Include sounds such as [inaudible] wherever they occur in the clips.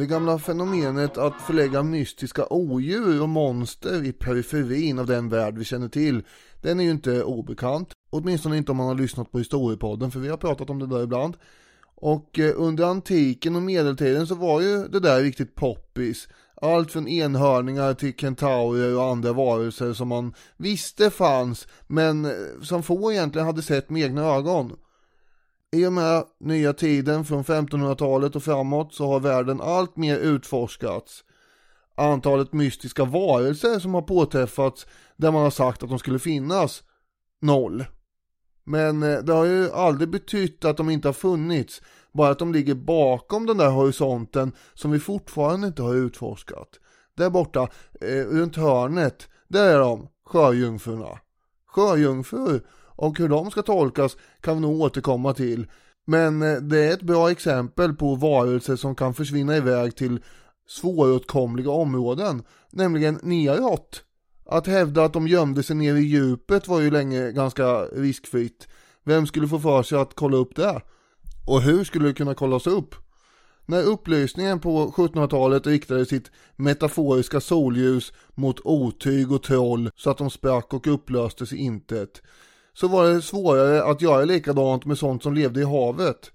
Det gamla fenomenet att förlägga mystiska odjur och monster i periferin av den värld vi känner till, den är ju inte obekant. Åtminstone inte om man har lyssnat på historiepodden, för vi har pratat om det där ibland. Och eh, under antiken och medeltiden så var ju det där riktigt poppis. Allt från enhörningar till kentaurer och andra varelser som man visste fanns, men eh, som få egentligen hade sett med egna ögon. I och med nya tiden från 1500-talet och framåt så har världen allt mer utforskats. Antalet mystiska varelser som har påträffats där man har sagt att de skulle finnas, noll. Men eh, det har ju aldrig betytt att de inte har funnits, bara att de ligger bakom den där horisonten som vi fortfarande inte har utforskat. Där borta, eh, runt hörnet, där är de, sjöjungfrurna. Sjöjungfrur och hur de ska tolkas kan vi nog återkomma till. Men eh, det är ett bra exempel på varelser som kan försvinna iväg till svåråtkomliga områden, nämligen neråt. Att hävda att de gömde sig nere i djupet var ju länge ganska riskfritt. Vem skulle få för sig att kolla upp det? Och hur skulle det kunna kollas upp? När upplysningen på 1700-talet riktade sitt metaforiska solljus mot otyg och troll så att de sprack och upplöstes i intet så var det svårare att göra likadant med sånt som levde i havet.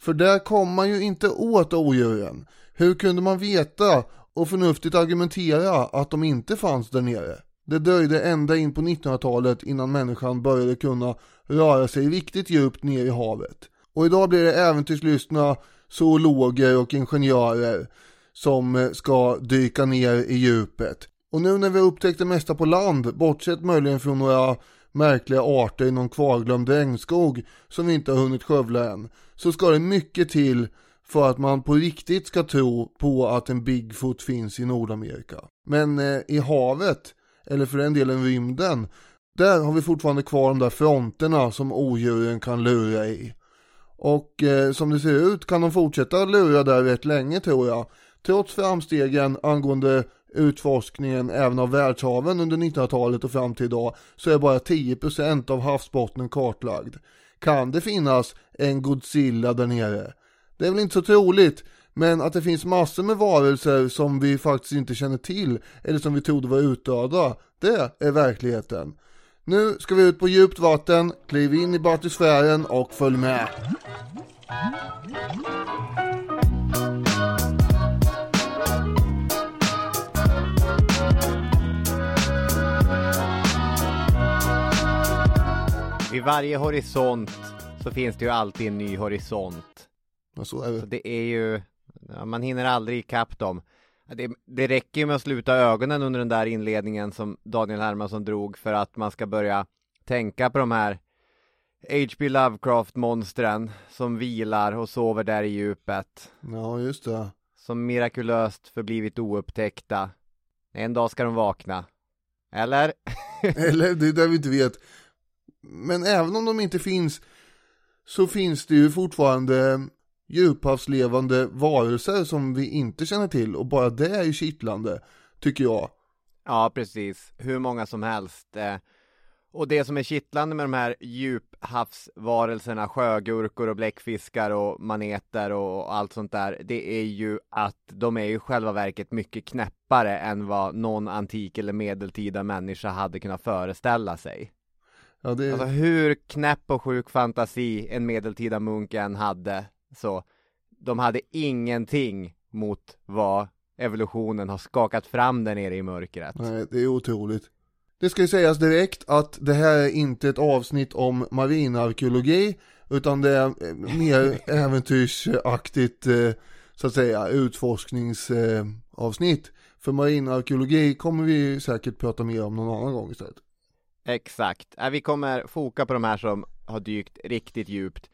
För där kom man ju inte åt odjuren. Hur kunde man veta och förnuftigt argumentera att de inte fanns där nere? Det dröjde ända in på 1900-talet innan människan började kunna röra sig riktigt djupt ner i havet. Och idag blir det äventyrslystna zoologer och ingenjörer som eh, ska dyka ner i djupet. Och nu när vi upptäckt det mesta på land, bortsett möjligen från några märkliga arter i någon kvarglömd regnskog som vi inte har hunnit skövla än, så ska det mycket till för att man på riktigt ska tro på att en Bigfoot finns i Nordamerika. Men eh, i havet, eller för den delen rymden, där har vi fortfarande kvar de där fronterna som odjuren kan lura i. Och eh, som det ser ut kan de fortsätta lura där rätt länge tror jag. Trots framstegen angående utforskningen även av världshaven under 1900-talet och fram till idag så är bara 10% av havsbottnen kartlagd. Kan det finnas en Godzilla där nere? Det är väl inte så troligt, men att det finns massor med varelser som vi faktiskt inte känner till eller som vi trodde var utdöda, det är verkligheten. Nu ska vi ut på djupt vatten, kliv in i batysfären och följ med. Vid varje horisont så finns det ju alltid en ny horisont. Ja, så är det. Så det är ju, ja, man hinner aldrig ikapp dem. Det, det räcker ju med att sluta ögonen under den där inledningen som Daniel Hermansson drog för att man ska börja tänka på de här H.P. Lovecraft-monstren som vilar och sover där i djupet. Ja, just det. Som mirakulöst förblivit oupptäckta. En dag ska de vakna. Eller? [laughs] Eller, det är det vi inte vet. Men även om de inte finns så finns det ju fortfarande djuphavslevande varelser som vi inte känner till och bara det är ju kittlande, tycker jag. Ja, precis. Hur många som helst. Eh. Och det som är kittlande med de här djuphavsvarelserna, sjögurkor och bläckfiskar och maneter och allt sånt där, det är ju att de är ju själva verket mycket knäppare än vad någon antik eller medeltida människa hade kunnat föreställa sig. Ja, det... Alltså hur knäpp och sjuk fantasi en medeltida munk än hade, så de hade ingenting mot vad evolutionen har skakat fram där nere i mörkret. Nej, det är otroligt. Det ska ju sägas direkt att det här är inte ett avsnitt om marinarkeologi, utan det är mer [laughs] äventyrsaktigt, eh, så att säga, utforskningsavsnitt. För marinarkeologi kommer vi säkert prata mer om någon annan gång istället. Exakt. Äh, vi kommer foka på de här som har dykt riktigt djupt.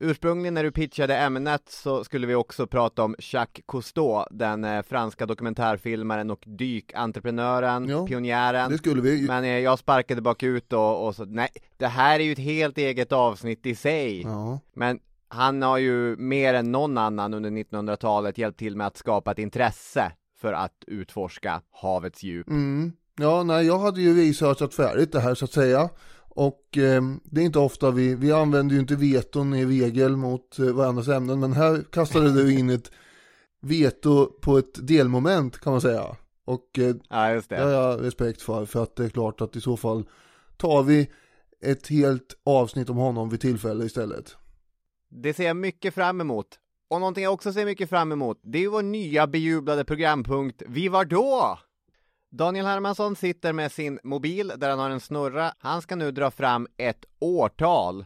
Ursprungligen när du pitchade ämnet så skulle vi också prata om Jacques Cousteau, den eh, franska dokumentärfilmaren och dykentreprenören, Ja, pionjären. Det skulle vi. Men eh, jag sparkade bakut och, och så, nej, det här är ju ett helt eget avsnitt i sig. Ja, Men han har ju mer än någon annan under 1900-talet hjälpt till med att skapa ett intresse för att utforska havets djup. mm. Ja nej, jag hade ju researchat färdigt det här så att säga. Och eh, det är inte ofta vi, vi använder ju inte veton i regel mot eh, varandras ämnen, men här kastade du in ett veto på ett delmoment kan man säga. Och eh, Ja, just det har jag respekt för, för att det är klart att i så fall tar vi ett helt avsnitt om honom vid tillfälle istället. Det ser jag mycket fram emot. Och någonting jag också ser mycket fram emot, det är ju vår nya bejublade programpunkt Vi var då? Daniel Hermansson sitter med sin mobil där han har en snurra. Han ska nu dra fram ett årtal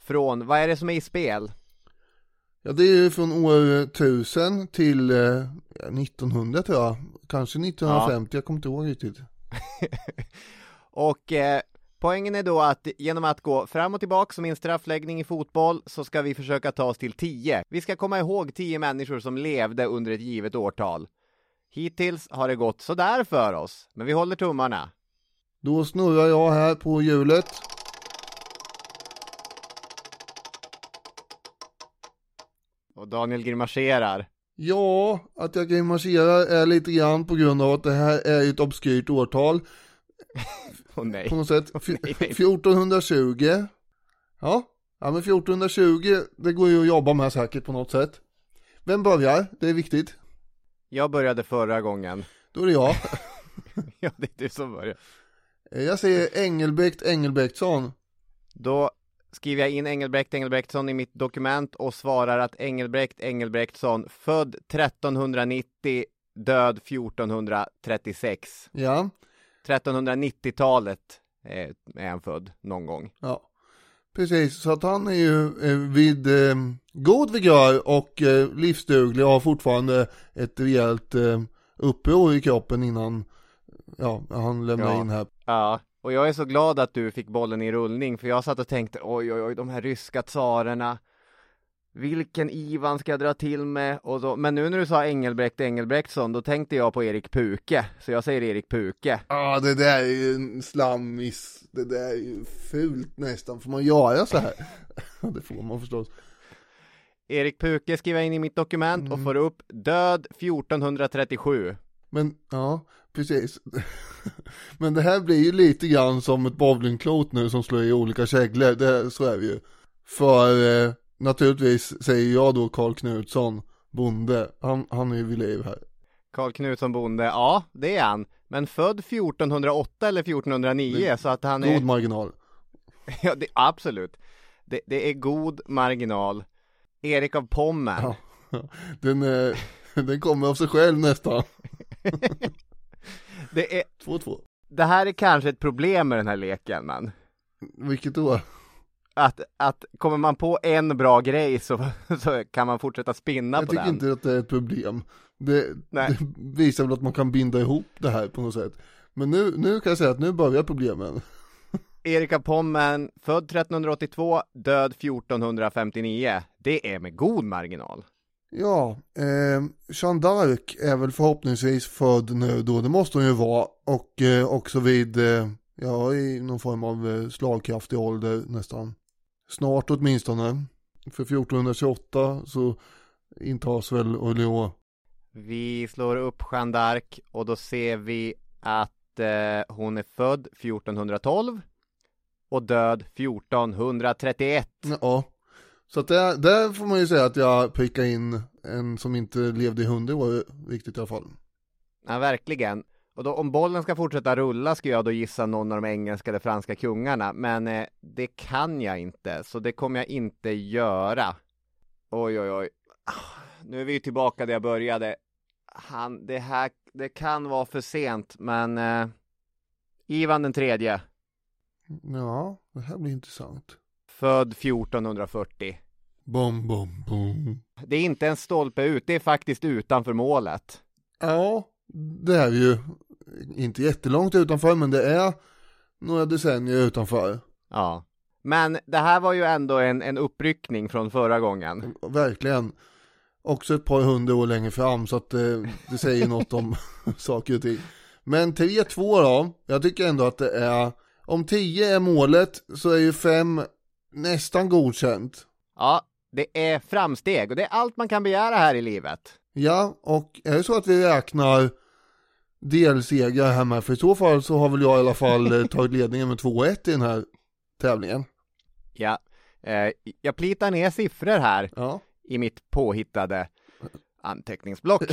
från, vad är det som är i spel? Ja, det är från år 1000 till eh, 1900 tror jag. Kanske 1950, jag kommer inte ihåg riktigt. [laughs] Och eh, poängen är då att genom att gå fram och tillbaka som i en straffläggning i fotboll så ska vi försöka ta oss till 10. Vi ska komma ihåg 10 människor som levde under ett givet årtal. Hittills har det gått sådär för oss, men vi håller tummarna. Då snurrar jag här på hjulet. Och Daniel grimaserar. Ja, att jag grimaserar är lite grann på grund av att det här är ett obskyrt årtal. [laughs] Åh nej. På något sätt. nej, Fj- nej. 1420. Ja, ja men 1420, det går ju att jobba med säkert på något sätt. Vem börjar? Det är viktigt. Jag började förra gången. Då är det jag. [laughs] ja, det är du som börjar. Jag säger Engelbrekt Engelbrektsson. Då skriver jag in Engelbrekt Engelbrektsson i mitt dokument och svarar att Engelbrekt Engelbrektsson, född 1390, död 1436. Ja, 1390-talet eh, är han född någon gång. ja. Precis, så att han är ju eh, vid eh, god vigör och eh, livsduglig och har fortfarande ett rejält eh, uppror i kroppen innan ja, han lämnar Ja. in här. Ja, och jag är så glad att du fick bollen i rullning för jag satt och tänkte oj oj oj de här ryska tsarerna vilken Ivan ska jag dra till med? Och så, men nu när du sa Engelbrekt Engelbrektsson då tänkte jag på Erik Puke så jag säger Erik Puke Ja, det där är ju en slammis. Det där är ju fult nästan. Får man göra så här? [laughs] Det får man förstås. Erik Puke skriver jag in i mitt dokument och får upp död 1437 Men, ja, precis. [laughs] Men det här blir ju lite grann som ett bowlingklot nu som slår i olika käglor. Det, så är vi ju. För eh, naturligtvis säger jag då Karl Knutsson, bonde. Han, han är ju vid liv här. Karl Knutsson bonde, ja det är han men född 1408 eller 1409 så att han är God marginal. [laughs] Ja, det, absolut. Det, det är god marginal. Erik av Pommern. Ja. [laughs] Den, eh, [laughs] den kommer av sig själv nästan. Det, är, 2-2. det här är kanske ett problem med den här leken, men Vilket då? Att, att kommer man på en bra grej så, [laughs] så kan man fortsätta spinna Jag på tycker den. inte att det är ett problem. Det, det visar väl att man kan binda ihop det här på något sätt. Men nu, nu kan jag säga att nu börjar problemen. [laughs] Erik av Pommern, född 1382, död 1459. Det är med god marginal. Ja, eh, Jeanne d'Arc är väl förhoppningsvis född nu då, det måste hon ju vara. Och eh, också vid, eh, ja i någon form av eh, slagkraftig ålder nästan. Snart åtminstone. För 1428 så intas väl Orléans. Vi slår upp Jeanne d'Arc och då ser vi att eh, hon är född 1412 och död 1431. Ja, så att där, där får man ju säga att jag prickar in en som inte levde i hundra år riktigt i alla fall. Ja, verkligen. Och då, om bollen ska fortsätta rulla ska jag då gissa någon av de engelska eller franska kungarna, men eh, det kan jag inte, så det kommer jag inte göra. Oj, oj, oj. Ah, Nu är vi tillbaka där jag började. Han, det här, det kan vara för sent, men eh, Ivan den tredje, Ja, det här blir intressant. född 1440. Bom, bom, bom. Det är inte en stolpe ut, det är faktiskt utanför målet. Ja, det är ju inte jättelångt utanför, men det är några decennier utanför. Ja. Men det här var ju ändå en, en uppryckning från förra gången. Verkligen. Också ett par hundra år längre fram, så att det, det säger något om [laughs] saker och ting. Men 3-2 då, jag tycker ändå att det är, om 10 är målet så är ju 5 nästan godkänt. Ja, det är framsteg och det är allt man kan begära här i livet. Ja, och är det så att vi räknar delsegrar här med, för i så fall så har väl jag i alla fall eh, tagit ledningen med 2-1 i den här tävlingen. Ja, eh, jag plitar ner siffror här Ja, i mitt påhittade. anteckningsblock. [laughs]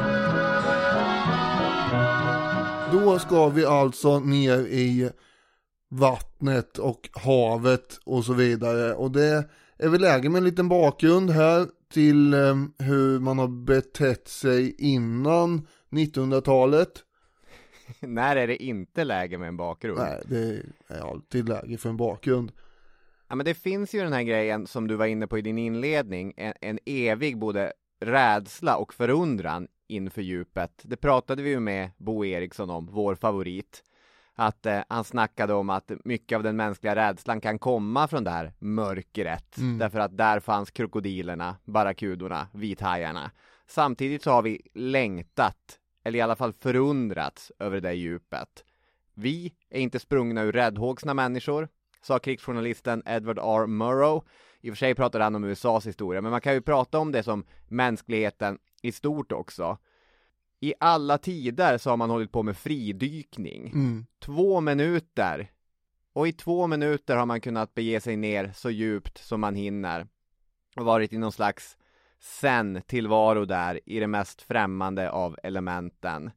Då ska vi alltså ner i vattnet och havet och så vidare. Och det är väl läge med en liten bakgrund här till eh, hur man har betett sig innan 1900-talet. [laughs] När är det inte läge med en bakgrund? Nej, det är alltid läge för en bakgrund. Ja men det finns ju den här grejen som du var inne på i din inledning, en, en evig både rädsla och förundran inför djupet. Det pratade vi ju med Bo Eriksson om, vår favorit. Att eh, han snackade om att mycket av den mänskliga rädslan kan komma från det här mörkret. Mm. Därför att där fanns krokodilerna, barrakudorna, vithajarna. Samtidigt så har vi längtat, eller i alla fall förundrats över det där djupet. Vi är inte sprungna ur räddhågsna människor, sa krigsjournalisten Edward R. Murrow. I och för sig pratade han om USAs historia, men man kan ju prata om det som mänskligheten i stort också. I alla tider så har man hållit på med fridykning. Mm. Två minuter. Och i två minuter har man kunnat bege sig ner så djupt som man hinner. Och varit i någon slags zen-tillvaro där i det mest främmande av elementen.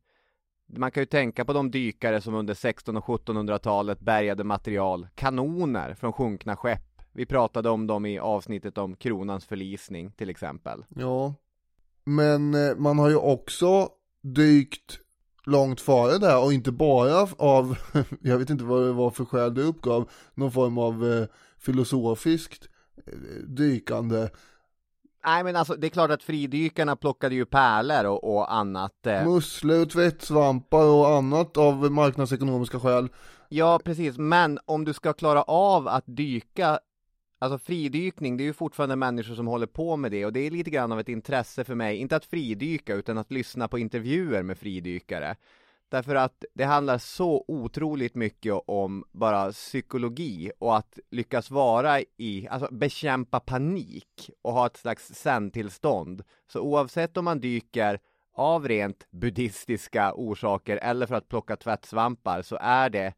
Man kan ju tänka på de dykare som under 1600 och 1700-talet bärgade material, kanoner från sjunkna skepp. Vi pratade om dem i avsnittet om kronans förlisning till exempel. Ja, men eh, man har ju också dykt långt före där och inte bara av, [laughs] jag vet inte vad det var för skäl det uppgav, någon form av eh, filosofiskt eh, dykande. Nej men alltså det är klart att fridykarna plockade ju pärlor och, och annat. Eh. Musslor, tvättsvampar och annat av marknadsekonomiska skäl. Ja precis, men om du ska klara av att dyka Alltså fridykning, det är ju fortfarande människor som håller på med det och det är lite grann av ett intresse för mig, inte att fridyka utan att lyssna på intervjuer med fridykare. Därför att det handlar så otroligt mycket om bara psykologi och att lyckas vara i, alltså bekämpa panik och ha ett slags zen-tillstånd. Så oavsett om man dyker av rent buddhistiska orsaker eller för att plocka tvättsvampar så är det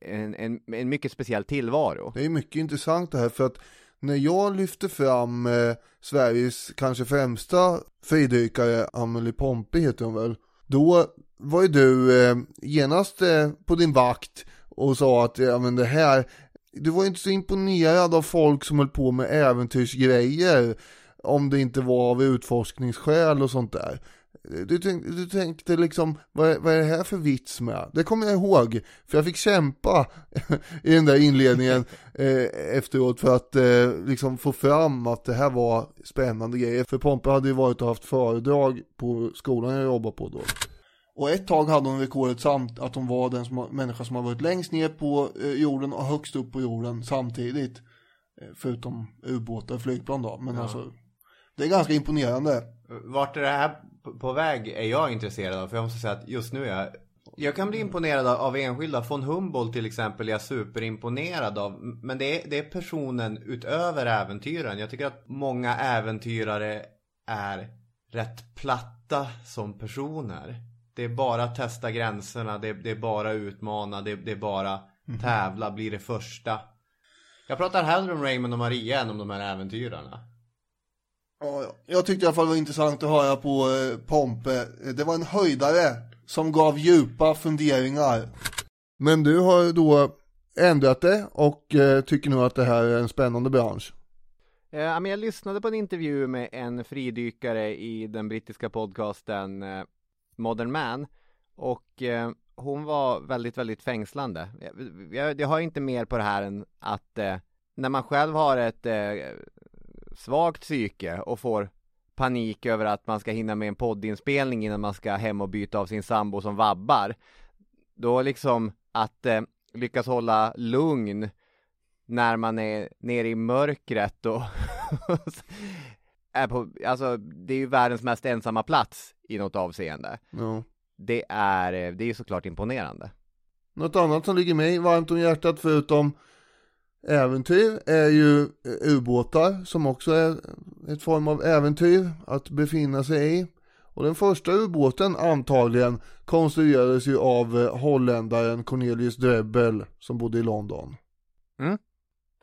en, en, en mycket speciell tillvaro. Det är mycket intressant det här för att när jag lyfter fram eh, Sveriges kanske främsta fridykare, Amelie Pompe heter hon väl, då var ju du eh, genast eh, på din vakt och sa att ja men det här, du var ju inte så imponerad av folk som höll på med äventyrsgrejer om det inte var av utforskningsskäl och sånt där. Du, tänk, du tänkte liksom, vad är, vad är det här för vits med? Det kommer jag ihåg, för jag fick kämpa [laughs] i den där inledningen [laughs] eh, efteråt för att eh, liksom få fram att det här var spännande grejer. För Pompe hade ju varit och haft föredrag på skolan jag jobbade på då. Och ett tag hade hon rekordet samt att hon var den som, människa som har varit längst ner på eh, jorden och högst upp på jorden samtidigt. Eh, förutom ubåtar och flygplan då, men Ja. alltså det är ganska imponerande. Vart är det här på- på väg är jag intresserad av. För jag måste säga att just nu är jag jag kan bli imponerad av- enskilda. Von Humboldt till exempel är jag superimponerad av. Men det är, det är personen utöver äventyren. Jag tycker att många äventyrare är rätt platta som personer. det är bara att testa gränserna, det, det är bara utmana, det, det är bara tävla, bli det första. Jag pratar hellre om Raymond och Maria än om de här äventyrarna. Ja, ja. Jag tyckte i alla fall det var intressant att höra på eh, Pompe. Det var en höjdare som gav djupa funderingar. Men du har då ändrat det och eh, tycker nu att det här är en spännande bransch. Eh, ja, men jag lyssnade på en intervju med en fridykare i den brittiska podcasten eh, Modern Man och eh, hon var väldigt, väldigt fängslande. Jag, jag, jag har inte mer på det här än att när man själv har ett svagt psyke och får panik över att man ska hinna med en poddinspelning innan man ska hem och byta av sin sambo som vabbar. Då liksom att eh, lyckas hålla lugn när man är nere i mörkret och [laughs] är på, alltså det är ju världens mest ensamma plats i något avseende. Ja. Det är, eh, det är ju såklart imponerande. Något annat som ligger mig varmt om hjärtat förutom äventyr är ju ubåtar som också är ett form av äventyr att befinna sig i. Och den första ubåten antagligen konstruerades ju av eh, holländaren Cornelius Drebbel som bodde i London.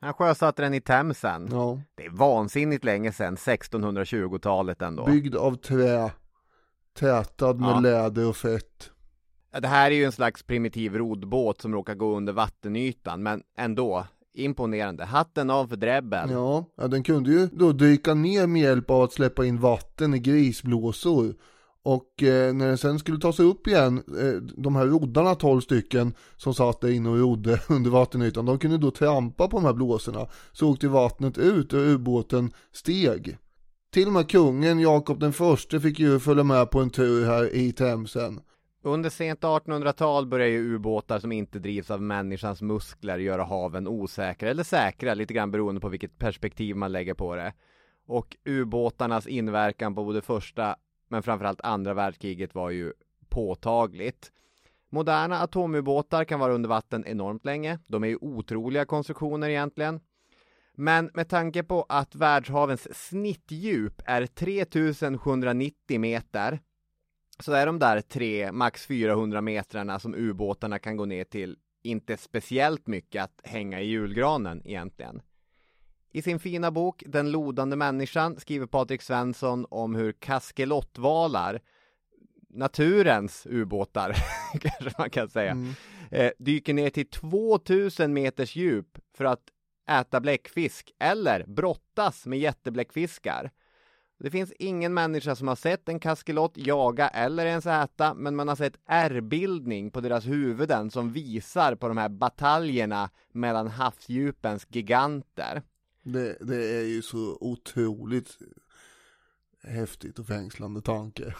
Han sjösatte den i Themsen. Ja, Det är vansinnigt länge sedan, 1620-talet ändå. byggd av trä, tätad med Ja. läder och fett. Det här är ju en slags primitiv roddbåt som råkar gå under vattenytan, men ändå imponerande. Hatten av för drebben. Ja, ja, den kunde ju då dyka ner med hjälp av att släppa in vatten i grisblåsor. Och eh, när den sen skulle ta sig upp igen, eh, de här roddarna, 12 stycken, som satt där inne och rodde [laughs] under vattenytan, de kunde då trampa på de här blåsorna. Så åkte vattnet ut och ubåten steg. Till och med kungen, Jakob den förste, fick ju följa med på en tur här i Themsen. Under sent 1800-tal börjar ju ubåtar som inte drivs av människans muskler göra haven osäkra eller säkra, lite grann beroende på vilket perspektiv man lägger på det. Och ubåtarnas inverkan på både första men framförallt andra världskriget var ju påtagligt. Moderna atomubåtar kan vara under vatten enormt länge. De är ju otroliga konstruktioner egentligen. Men med tanke på att världshavens snittdjup är 3790 meter så är de där tre, max 400 metrarna som ubåtarna kan gå ner till inte speciellt mycket att hänga i julgranen egentligen. I sin fina bok Den lodande människan skriver Patrik Svensson om hur kaskelottvalar, naturens ubåtar [laughs] kanske man kan säga, eh, dyker ner till 2000 meters djup för att äta bläckfisk eller brottas med jättebläckfiskar. Det finns ingen människa som har sett en kaskelot jaga eller ens äta, men man har sett ärrbildning på deras huvuden som visar på de här bataljerna mellan havsdjupens giganter. Det, det är ju så otroligt häftigt och fängslande tanke.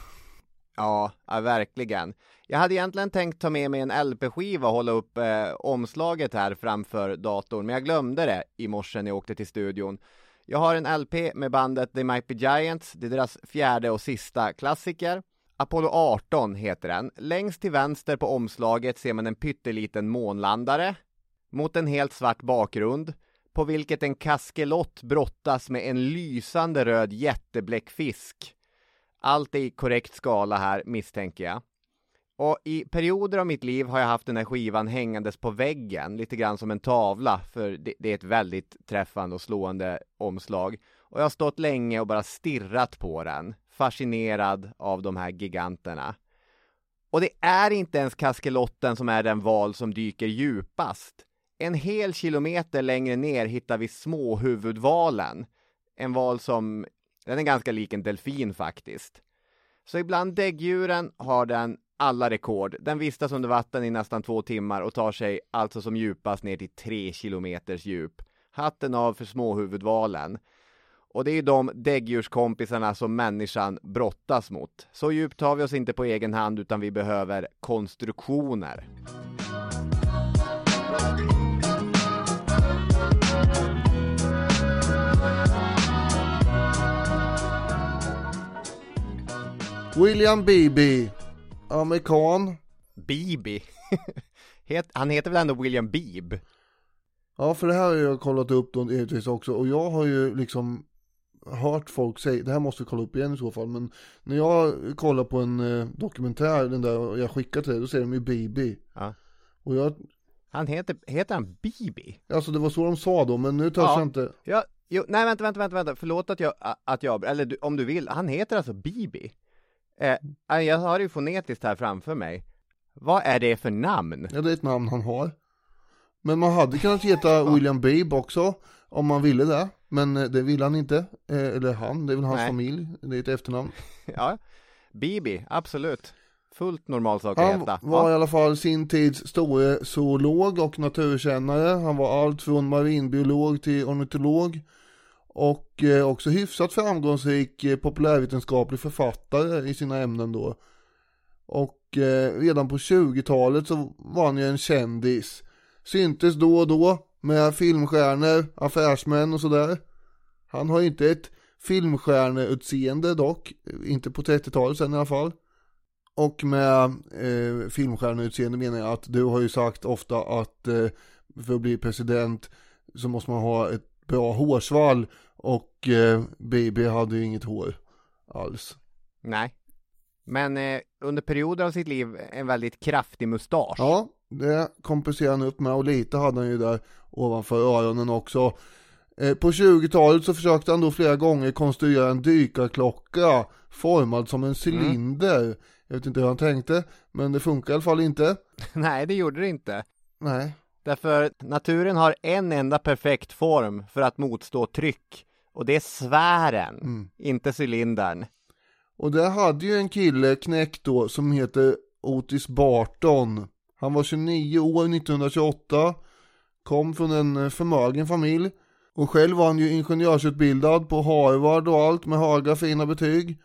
Ja, ja, verkligen. Jag hade egentligen tänkt ta med mig en LP-skiva och hålla upp eh, omslaget här framför datorn, men jag glömde det i morse när jag åkte till studion. Jag har en LP med bandet They Might Be Giants, det är deras fjärde och sista klassiker. Apollo 18 heter den. Längst till vänster på omslaget ser man en pytteliten månlandare mot en helt svart bakgrund på vilket en kaskelott brottas med en lysande röd jättebläckfisk. Allt är i korrekt skala här misstänker jag. Och i perioder av mitt liv har jag haft den här skivan hängandes på väggen, lite grann som en tavla, för det, det är ett väldigt träffande och slående omslag. Och jag har stått länge och bara stirrat på den, fascinerad av de här giganterna. Och det är inte ens kaskelotten som är den val som dyker djupast. En hel kilometer längre ner hittar vi småhuvudvalen. En val som, den är ganska lik en delfin faktiskt. Så ibland däggdjuren har den alla rekord. Den vistas under vatten i nästan två timmar och tar sig alltså som djupast ner till tre kilometers djup. Hatten av för småhuvudvalen. Och det är ju de däggdjurskompisarna som människan brottas mot. Så djupt tar vi oss inte på egen hand utan vi behöver konstruktioner. William Beebe, amerikan. Bibi. [laughs] Han heter väl ändå William Beebe? Ja, för det här har jag kollat upp då givetvis också och jag har ju liksom hört folk säga, det här måste vi kolla upp igen i så fall, men när jag kollar på en eh, dokumentär, den där jag skickar till dig, då säger de ju Bibi. Ja. Och jag, Han heter, heter han Bibi? alltså det var så de sa då, men nu törs Ja. jag inte. Ja, jo, nej vänta, vänta, vänta, vänta, förlåt att jag, att jag, eller du, om du vill, han heter alltså Bibi. Eh, jag har det ju fonetiskt här framför mig. Vad är det för namn? Ja, det är ett namn han har. Men man hade kunnat heta William Beeb också, om man ville det. Men eh, det vill han inte, eh, eller han, det är väl hans Nej. familj, det är ett efternamn. [laughs] Ja, Bibi, absolut. Fullt normal sak att Han heta. var i alla fall sin tids store zoolog och naturkännare. Han var allt från marinbiolog till ornitolog. Och eh, också hyfsat framgångsrik eh, populärvetenskaplig författare i sina ämnen då. Och eh, redan på 20-talet så var han ju en kändis. Syntes då och då med filmstjärnor, affärsmän och sådär. Han har inte ett filmstjärneutseende dock, inte på 30-talet sen i alla fall. Och med eh, filmstjärneutseende menar jag att du har ju sagt ofta att eh, för att bli president så måste man ha ett bra hårsvall och eh, Bibi hade ju inget hår alls. Nej. Men eh, under perioder av sitt liv en väldigt kraftig mustasch. Ja, det kompenserar han upp med och lite hade han ju där ovanför öronen också. Eh, på 20-talet så försökte han då flera gånger konstruera en dykarklocka formad som en cylinder. Jag vet inte hur han tänkte, men det funkar i alla fall inte. [laughs] Nej, det gjorde det inte. Nej, Därför naturen har en enda perfekt form för att motstå tryck. Och det är sfären, Mm. inte cylindern. Och där hade ju en kille knäckt då som heter Otis Barton. Han var 29 år 1928. Kom från en eh, förmögen familj. Och själv var han ju ingenjörsutbildad på Harvard och allt med höga fina betyg.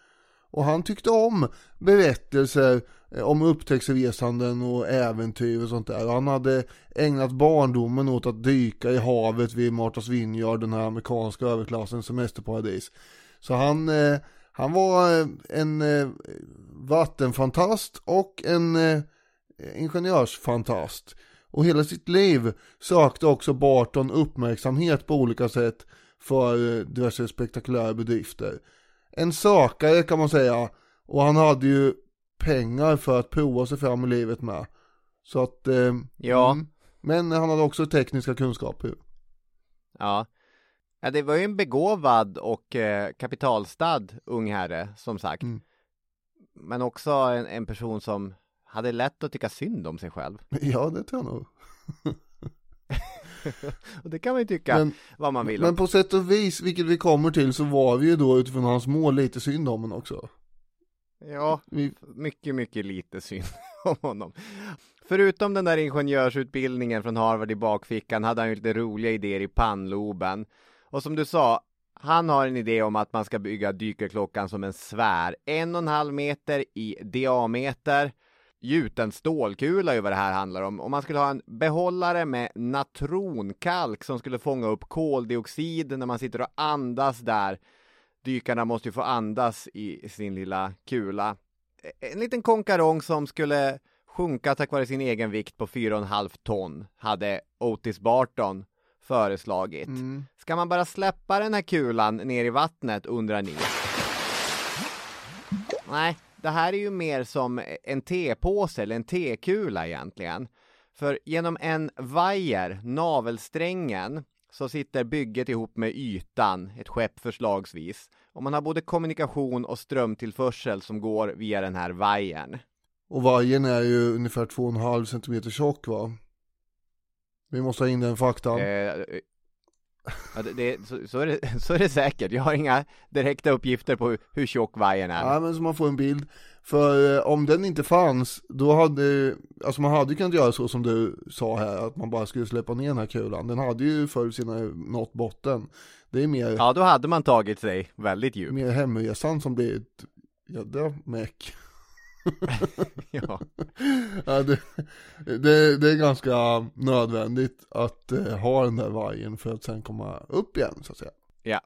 Och han tyckte om berättelser Eh, om upptäcktsresanden och äventyr och sånt där. Han hade ägnat barndomen åt att dyka i havet vid Martas Vineyard, den här amerikanska överklassens semesterparadis. Så han, eh, han var eh, en eh, vattenfantast och en eh, ingenjörsfantast. Och hela sitt liv sökte också Barton uppmärksamhet på olika sätt för eh, diverse spektakulära bedrifter. En sökare kan man säga och han hade ju pengar för att prova sig fram i livet med. Så att, eh, Ja. mm. men han hade också tekniska kunskaper. Ja. ja, det var ju en begåvad och eh, kapitalstad ung herre, som sagt. Mm. Men också en, en person som hade lätt att tycka synd om sig själv. [laughs] Ja, det tror jag nog. [laughs] Och det kan man ju tycka Men- vad man vill Men på sätt och vis, vilket vi kommer till, så var vi ju då utifrån hans mål lite synd om honom också. Ja, mycket, mycket lite synd [laughs] om honom. Förutom den där ingenjörsutbildningen från Harvard i bakfickan hade han ju lite roliga idéer i pannloben. Och som du sa, han har en idé om att man ska bygga dykarklockan som en sfär, en och en halv meter i diameter. Gjuten stålkula är ju vad det här handlar om. Och man skulle ha en behållare med natronkalk som skulle fånga upp koldioxid när man sitter och andas där. Dykarna måste ju få andas i sin lilla kula. En liten konkarong som skulle sjunka tack vare sin egen vikt på 4,5 ton hade Otis Barton föreslagit. mm, Ska man bara släppa den här kulan ner i vattnet undrar ni? Nej, det här är ju mer som en tepåse eller en tekula egentligen. För genom en vajer, navelsträngen, så sitter bygget ihop med ytan, ett skepp förslagsvis. Och man har både kommunikation och strömtillförsel som går via den här vajern. och vajern är ju ungefär 2,5 cm tjock va? Vi måste ha in den faktan. Eh, ja, det, det, så, så, är det, [laughs] så är det säkert. Jag har inga direkta uppgifter på hur, hur tjock vajern är. Ja men så man får en bild. För eh, om den inte fanns, då hade, alltså man hade ju kunnat göra så som du sa här, att man bara skulle släppa ner den här kulan. Den hade ju förr sina nått botten. Det är mer, Ja, då hade man tagit sig väldigt djupt. mer hemresan som blir ett jädra meck. [laughs] Ja. Ja, det, det, det är ganska nödvändigt att eh, ha den där vajern för att sen komma upp igen så att säga. ja.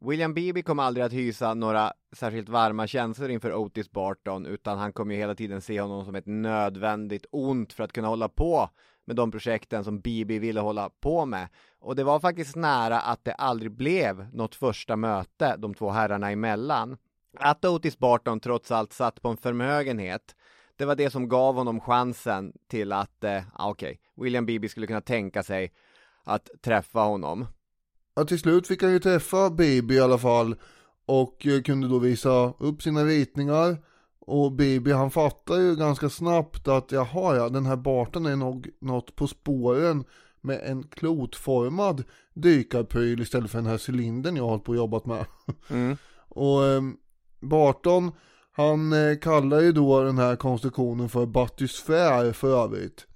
William Beebe kom aldrig att hysa några särskilt varma känslor inför Otis Barton utan han kommer ju hela tiden se honom som ett nödvändigt ont för att kunna hålla på med de projekten som Beebe ville hålla på med. Och det var faktiskt nära att det aldrig blev något första möte de två herrarna emellan. Att Otis Barton trots allt satt på en förmögenhet det var det som gav honom chansen till att, eh, okej, okay, William Beebe skulle kunna tänka sig att träffa honom. Ja, till slut fick han ju träffa Beebe i alla fall och eh, kunde då visa upp sina ritningar och Beebe han fattar ju ganska snabbt att jaha ja, den här Barton är nog något på spåren med en klotformad dykarpryl istället för den här cylindern jag har hållit på och jobbat med. [laughs] Mm. och eh, Barton han eh, kallar ju då den här konstruktionen för batysfär för övrigt.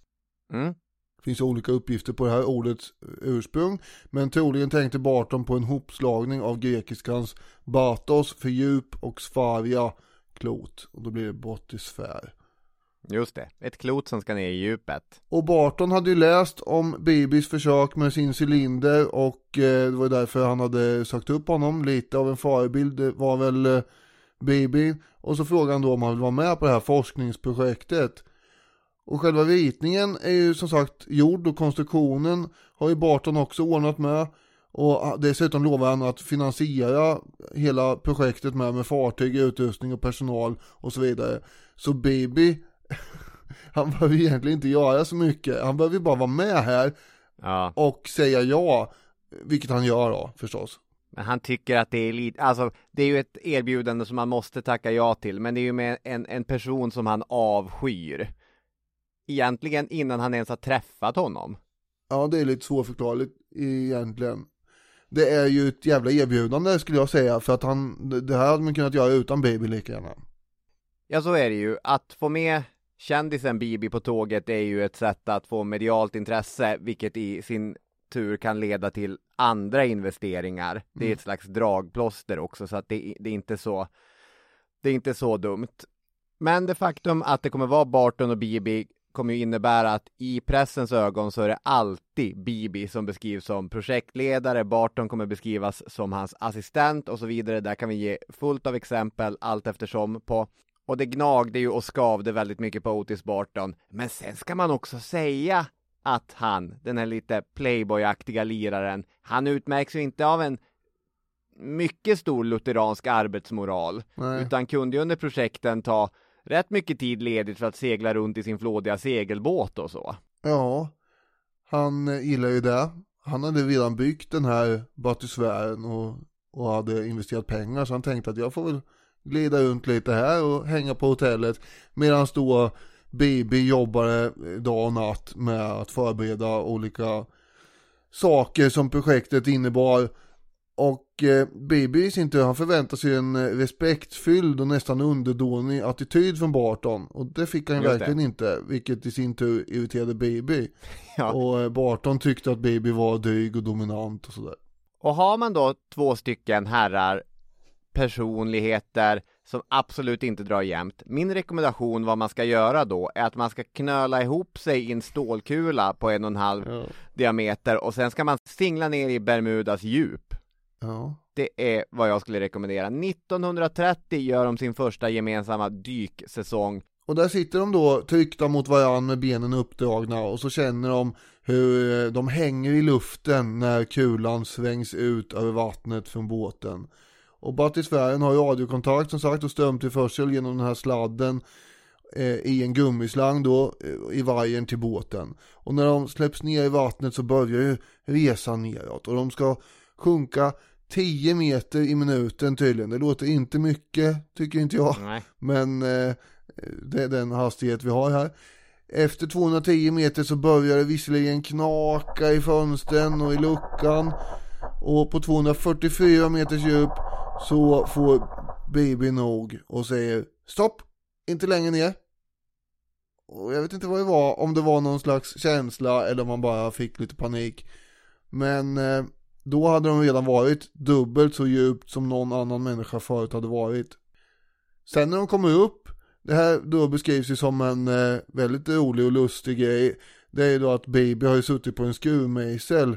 Mm. Det finns olika uppgifter på det här ordets ursprung. Men troligen tänkte Barton på en hopslagning av grekiskans batos för djup och sfaria klot. Och då blir det batysfär. Just det, ett klot som ska ner i djupet. Och Barton hade ju läst om Bibis försök med sin cylinder och eh, det var därför han hade sagt upp honom. Lite av en förebild var väl eh, Bibi och så frågar han då om han vill vara med på det här forskningsprojektet. Och själva ritningen är ju som sagt gjord och konstruktionen har ju Barton också ordnat med. Och dessutom lovar han att finansiera hela projektet med, med fartyg, utrustning och personal och så vidare. Så Bibi, [laughs] han behöver egentligen inte göra så mycket. Han behöver bara vara med här ja. och säga ja. Vilket han gör då förstås. Men han tycker att det är lite, alltså det är ju ett erbjudande som man måste tacka ja till, men det är ju med en, en person som han avskyr. Egentligen innan han ens har träffat honom. Ja, det är lite svårförklarligt egentligen. Det är ju ett jävla erbjudande skulle jag säga, för att han, det här hade man kunnat göra utan Baby lika gärna. Ja, så är det ju. Att få med kändisen Bibi på tåget är ju ett sätt att få medialt intresse, vilket i sin tur kan leda till andra investeringar. Det är mm. ett slags dragplåster också så att det, det, är inte så det är inte så dumt. Men det faktum att det kommer vara Barton och Bibi kommer ju innebära att i pressens ögon så är det alltid Bibi som beskrivs som projektledare, Barton kommer beskrivas som hans assistent och så vidare. Där kan vi ge fullt av exempel allt eftersom på och det gnagde ju och skavde väldigt mycket på Otis Barton. Men sen ska man också säga att han, den här lite playboyaktiga liraren, han utmärks ju inte av en mycket stor lutheransk arbetsmoral, Nej. utan kunde ju under projekten ta rätt mycket tid ledigt för att segla runt i sin flådiga segelbåt och så. Ja, han gillar ju det. Han hade redan byggt den här batysfären och, och hade investerat pengar så han tänkte att jag får väl glida runt lite här och hänga på hotellet medan då Bibi jobbade eh, dag och natt med att förbereda olika saker som projektet innebar. Och eh, Bibi i sin tur, han förväntar sig en eh, respektfylld och nästan underdånig attityd från Barton. Och det fick han verkligen inte, vilket i sin tur irriterade Bibi. [laughs] Ja. Och eh, Barton tyckte att Bibi var dryg och dominant och sådär. Och har man då två stycken herrar, personligheter, som absolut inte drar jämnt. Min rekommendation vad man ska göra då är att man ska knöla ihop sig i en stålkula på en och en halv ja. diameter och sen ska man singla ner i Bermudas djup. Ja. Det är vad jag skulle rekommendera. 1930 gör de sin första gemensamma dyksäsong. Och där sitter de då tryckta mot varandra med benen uppdragna och så känner de hur de hänger i luften när kulan svängs ut över vattnet från båten. Och batisfären har radiokontakt som sagt och strömtillförsel genom den här sladden eh, i en gummislang då eh, i vajern till båten. Och när de släpps ner i vattnet så börjar ju resan neråt och de ska sjunka 10 meter i minuten tydligen. Det låter inte mycket tycker inte jag. Nej. Men eh, det är den hastighet vi har här. Efter 210 meter så börjar det visserligen knaka i fönstren och i luckan. Och på 244 meters djup så får Baby nog och säger stopp, inte längre ner. Och jag vet inte vad det var, om det var någon slags känsla eller om man bara fick lite panik. Men eh, då hade de redan varit dubbelt så djupt som någon annan människa förut hade varit. Sen när de kommer upp, det här då beskrivs ju som en eh, väldigt rolig och lustig grej. Det är ju då att Baby har ju suttit på en skruvmejsel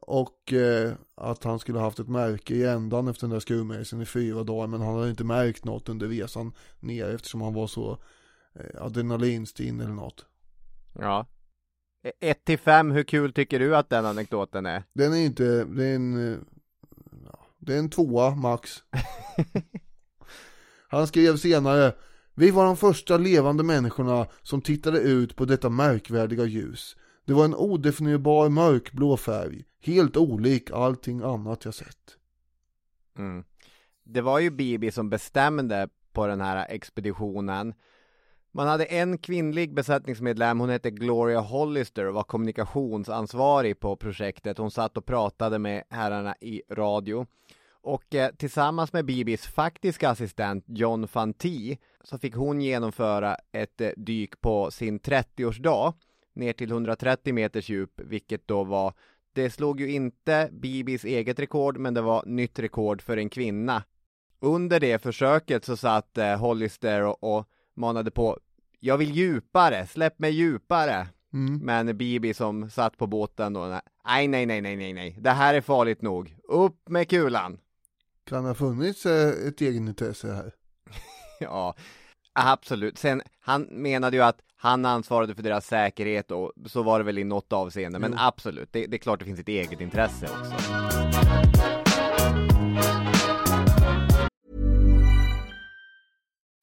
och eh, att han skulle haft ett märke i ändan efter den där skruvmejseln i fyra dagar. Men han hade inte märkt något under resan ner eftersom han var så eh, adrenalinstinn eller något. Ja. 1 till 5, hur kul tycker du att den anekdoten är? Den är inte, det är en, det är en tvåa max. [laughs] Han skrev senare Vi var de första levande människorna som tittade ut på detta märkvärdiga ljus. Det var en odefinierbar mörkblå färg, helt olik allting annat jag sett. Mm. Det var ju Bibi som bestämde på den här expeditionen. Man hade en kvinnlig besättningsmedlem, hon hette Gloria Hollister och var kommunikationsansvarig på projektet. Hon satt och pratade med herrarna i radio. Och eh, tillsammans med Bibis faktiska assistent John Fanti så fick hon genomföra ett eh, dyk på sin 30-årsdag ner till 130 meters djup, vilket då var det slog ju inte Bibis eget rekord, men det var nytt rekord för en kvinna. Under det försöket så satt eh, Hollister och, och manade på jag vill djupare, släpp mig djupare. Mm. Men Bibi som satt på båten då, nej, nej, nej, nej, nej, nej, det här är farligt nog. Upp med kulan! Kan det ha funnits eh, ett egenintresse här? [laughs] ja, absolut. Sen, han menade ju att han ansvarade för deras säkerhet och så var det väl i något avseende. Men Jo. absolut, det, det är klart det finns ett eget intresse också.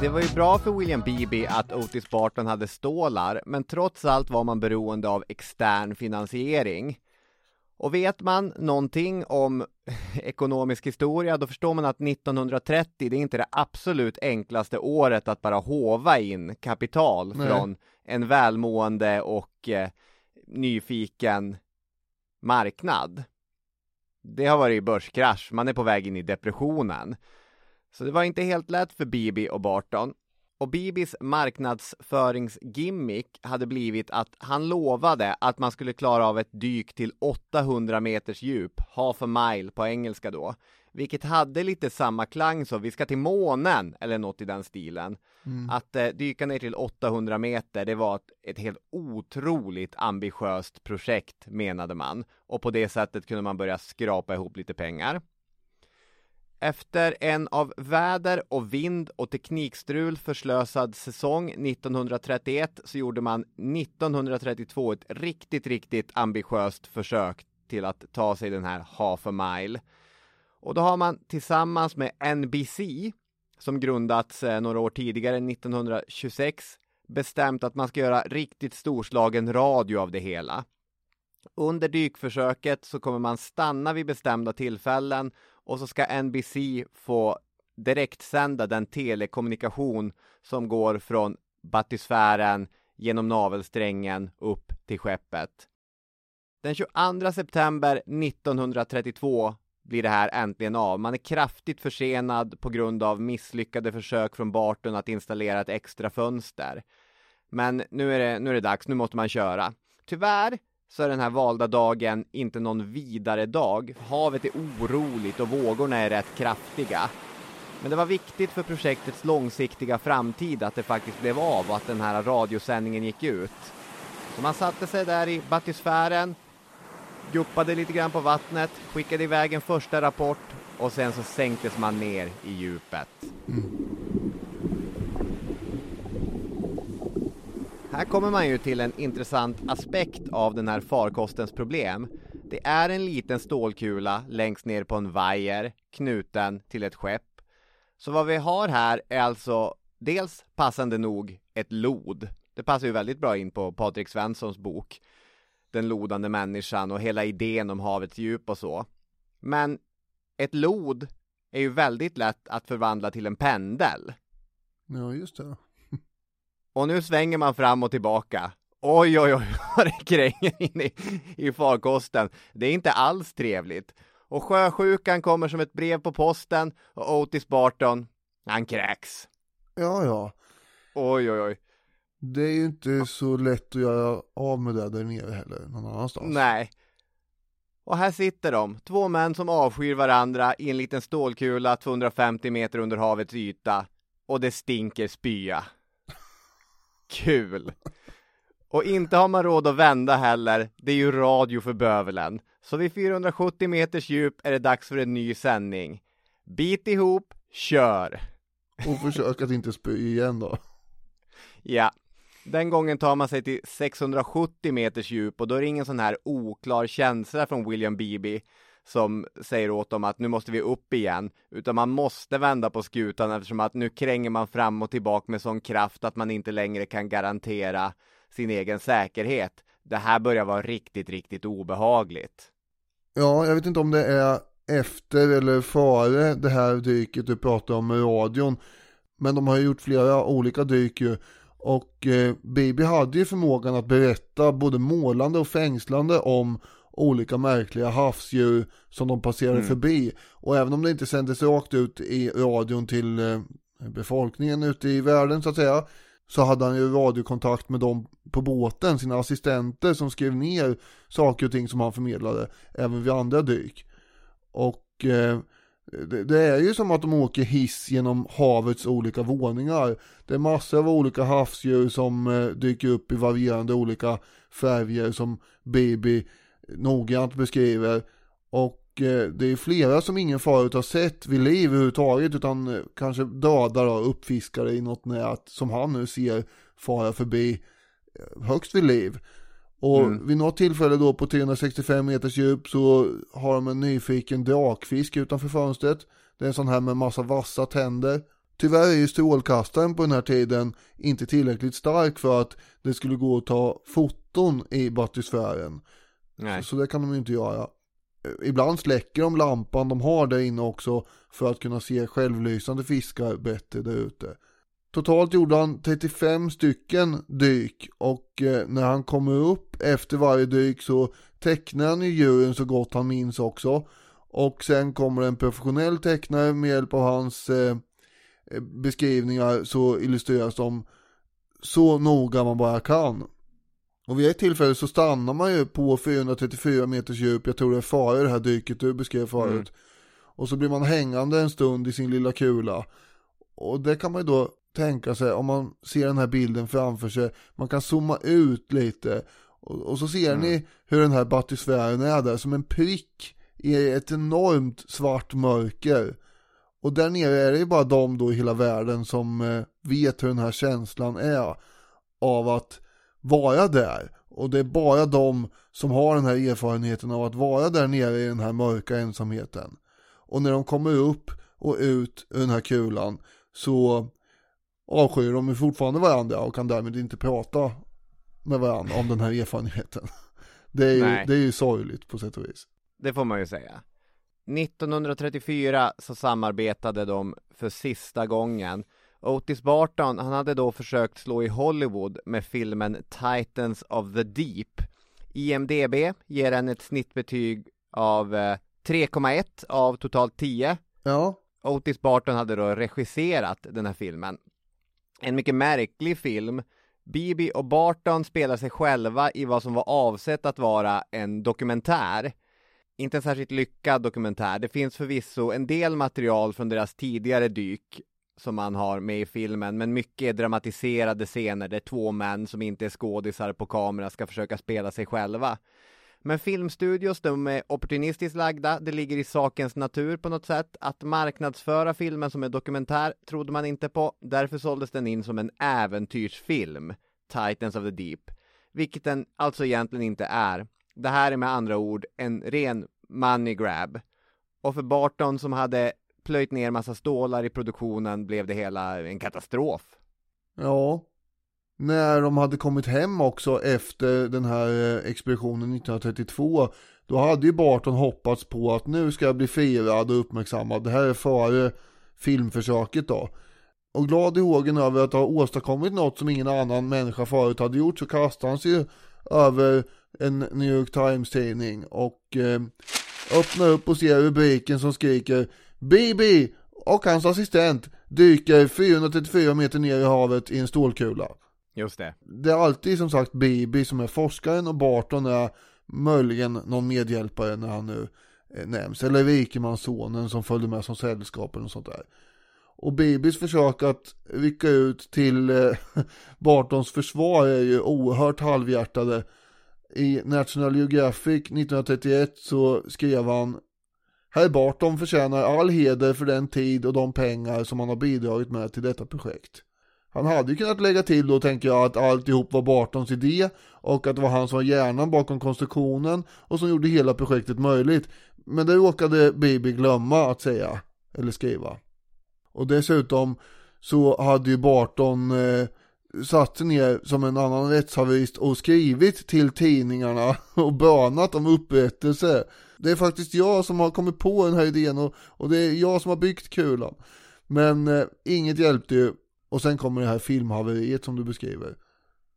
Det var ju bra för William Beebe att Otis Barton hade stålar, men trots allt var man beroende av extern finansiering. Och vet man någonting om [laughs] ekonomisk historia, då förstår man att 1930, det är inte det absolut enklaste året att bara hova in kapital Nej. från en välmående och eh, nyfiken marknad. Det har varit börskrasch, man är på väg in i depressionen. Så det var inte helt lätt för Bibi och Barton. Och Bibis marknadsföringsgimmick hade blivit att han lovade att man skulle klara av ett dyk till 800 meters djup, half a mile på engelska då. Vilket hade lite samma klang som vi ska till månen eller något i den stilen. Att eh, dyka ner till 800 meter, det var ett, ett helt otroligt ambitiöst projekt menade man. Och på det sättet kunde man börja skrapa ihop lite pengar. Efter en av väder och vind och teknikstrul förslösad säsong 1931 så gjorde man 1932 ett riktigt, riktigt ambitiöst försök till att ta sig den här half a mile. Och då har man tillsammans med NBC, som grundats eh, några år tidigare, 1926, bestämt att man ska göra riktigt storslagen radio av det hela. Under dykförsöket så kommer man stanna vid bestämda tillfällen och så ska NBC få direktsända den telekommunikation som går från batysfären genom navelsträngen upp till skeppet. Den 22 september 1932 blir det här äntligen av. Man är kraftigt försenad på grund av misslyckade försök från Barton att installera ett extra fönster. Men nu är, det, nu är det dags, nu måste man köra. Tyvärr så är den här valda dagen inte någon vidare dag. Havet är oroligt och vågorna är rätt kraftiga. Men det var viktigt för projektets långsiktiga framtid att det faktiskt blev av och att den här radiosändningen gick ut. Så man satte sig där i batysfären, guppade lite grann på vattnet, skickade iväg en första rapport och sen så sänktes man ner i djupet. Mm. Här kommer man ju till en intressant aspekt av den här farkostens problem. Det är en liten stålkula längst ner på en vajer knuten till ett skepp. Så vad vi har här är alltså dels passande nog ett lod. Det passar ju väldigt bra in på Patrik Svenssons bok Den lodande människan och hela idén om havets djup och så. Men ett lod är ju väldigt lätt att förvandla till en pendel. Ja, just det. Och nu svänger man fram och tillbaka. Oj, oj, oj, [laughs] vad det kränger in i, i farkosten. Det är inte alls trevligt. Och sjösjukan kommer som ett brev på posten och Otis Barton, han kräks. Ja, ja. Oj, oj, oj. Det är ju inte så lätt att göra av med det där nere heller, någon annanstans. Nej. Och här sitter de, två män som avskyr varandra i en liten stålkula 250 meter under havets yta. Och det stinker spya. Kul! Och inte har man råd att vända heller, det är ju radio för bövelen. Så vid 470 meters djup är det dags för en ny sändning. Bit ihop, kör! Och försök att inte spy igen då. Ja, den gången tar man sig till 670 meters djup och då är det ingen sån här oklar känsla från William Beebe som säger åt dem att nu måste vi upp igen, utan man måste vända på skutan eftersom att nu kränger man fram och tillbaka med sån kraft att man inte längre kan garantera sin egen säkerhet. Det här börjar vara riktigt, riktigt obehagligt. Ja, jag vet inte om det är efter eller före det här dyket du pratar om med radion. Men de har ju gjort flera olika dyk ju. Och eh, Bibi hade ju förmågan att berätta både målande och fängslande om olika märkliga havsdjur som de passerade Mm. förbi. Och även om det inte sändes rakt ut i radion till eh, befolkningen ute i världen så att säga. Så hade han ju radiokontakt med dem på båten, sina assistenter som skrev ner saker och ting som han förmedlade. Även vid andra dyk. Och eh, det, det är ju som att de åker hiss genom havets olika våningar. Det är massor av olika havsdjur som eh, dyker upp i varierande olika färger som Baby noggrant beskriver. Och eh, det är flera som ingen förut har sett vid liv överhuvudtaget utan eh, kanske dödar och uppfiskare i något nät som han nu ser fara förbi eh, högst vid liv. Och Mm. vid något tillfälle då på 365 meters djup så har de en nyfiken drakfisk utanför fönstret. Det är en sån här med massa vassa tänder. Tyvärr är ju strålkastaren på den här tiden inte tillräckligt stark för att det skulle gå att ta foton i batysfären. Nej. Så det kan de ju inte göra. Eh, Ibland släcker de lampan de har där inne också för att kunna se självlysande fiskar bättre där ute. Totalt gjorde han 35 stycken dyk och eh, när han kommer upp efter varje dyk så tecknar han ju djuren så gott han minns också. Och sen kommer en professionell tecknare med hjälp av hans eh, beskrivningar så illustreras de så noga man bara kan. Och vid ett tillfälle så stannar man ju på 434 meters djup, jag tror det är före det här dyket du beskrev förut. Mm. Och så blir man hängande en stund i sin lilla kula. Och det kan man ju då tänka sig om man ser den här bilden framför sig. Man kan zooma ut lite. Och, och så ser ni hur den här batysfären är där som en prick i ett enormt svart mörker. Och där nere är det ju bara de då i hela världen som eh, vet hur den här känslan är av att vara där. Och det är bara de som har den här erfarenheten av att vara där nere i den här mörka ensamheten. Och när de kommer upp och ut ur den här kulan så avskyr de fortfarande varandra och kan därmed inte prata med varandra om den här erfarenheten. Det är ju, Nej. det är ju sorgligt på sätt och vis. Det får man ju säga. 1934 så samarbetade de för sista gången. Otis Barton, han hade då försökt slå i Hollywood med filmen Titans of the Deep. IMDB ger den ett snittbetyg av eh, 3,1 av totalt 10. Ja, Otis Barton hade då regisserat den här filmen. En mycket märklig film Bibi och Barton spelar sig själva i vad som var avsett att vara en dokumentär. Inte en särskilt lyckad dokumentär. Det finns förvisso en del material från deras tidigare dyk som man har med i filmen, men mycket är dramatiserade scener där två män som inte är skådisar på kamera ska försöka spela sig själva. Men filmstudios, de är opportunistiskt lagda, det ligger i sakens natur på något sätt. Att marknadsföra filmen som en dokumentär trodde man inte på, därför såldes den in som en äventyrsfilm, Titans of the Deep, vilket den alltså egentligen inte är. Det här är med andra ord en ren money grab. Och för Barton som hade plöjt ner massa stålar i produktionen blev det hela en katastrof. Ja, när de hade kommit hem också efter den här eh, expeditionen 1932 då hade ju Barton hoppats på att nu ska jag bli firad och uppmärksammad. Det här är före filmförsöket då. Och glad i hågen över att ha åstadkommit något som ingen annan människa förut hade gjort så kastade han sig över en New York Times tidning och eh, öppnar upp och ser rubriken som skriker Bibi och hans assistent dyker 434 meter ner i havet i en stålkula. Just det. Det är alltid som sagt Bibi som är forskaren och Barton är möjligen någon medhjälpare när han nu eh, nämns. Eller rikemanssonen som följde med som sällskap eller sånt där. Och Bibis försök att rycka ut till eh, [laughs] Bartons försvar är ju oerhört halvhjärtade. I National Geographic 1931 så skrev han Herr Barton förtjänar all heder för den tid och de pengar som han har bidragit med till detta projekt. Han hade ju kunnat lägga till då tänker jag att alltihop var Bartons idé och att det var han som var hjärnan bakom konstruktionen och som gjorde hela projektet möjligt. Men det råkade Bibi glömma att säga eller skriva. Och dessutom så hade ju Barton eh, satt sig ner som en annan rättshaverist och skrivit till tidningarna [laughs] och bönat om upprättelse. Det är faktiskt jag som har kommit på den här idén och, och det är jag som har byggt kulan. Men eh, inget hjälpte ju och sen kommer det här filmhaveriet som du beskriver.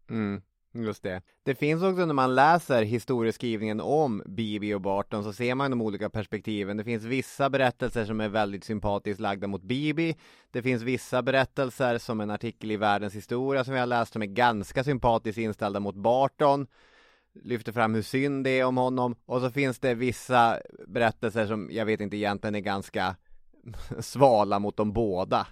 Mm, just det. Det finns också när man läser historieskrivningen om Bibi och Barton så ser man de olika perspektiven. Det finns vissa berättelser som är väldigt sympatiskt lagda mot Bibi. Det finns vissa berättelser som en artikel i Världens historia som vi har läst som är ganska sympatiskt inställda mot Barton lyfter fram hur synd det är om honom och så finns det vissa berättelser som jag vet inte egentligen är ganska [laughs] svala mot de båda.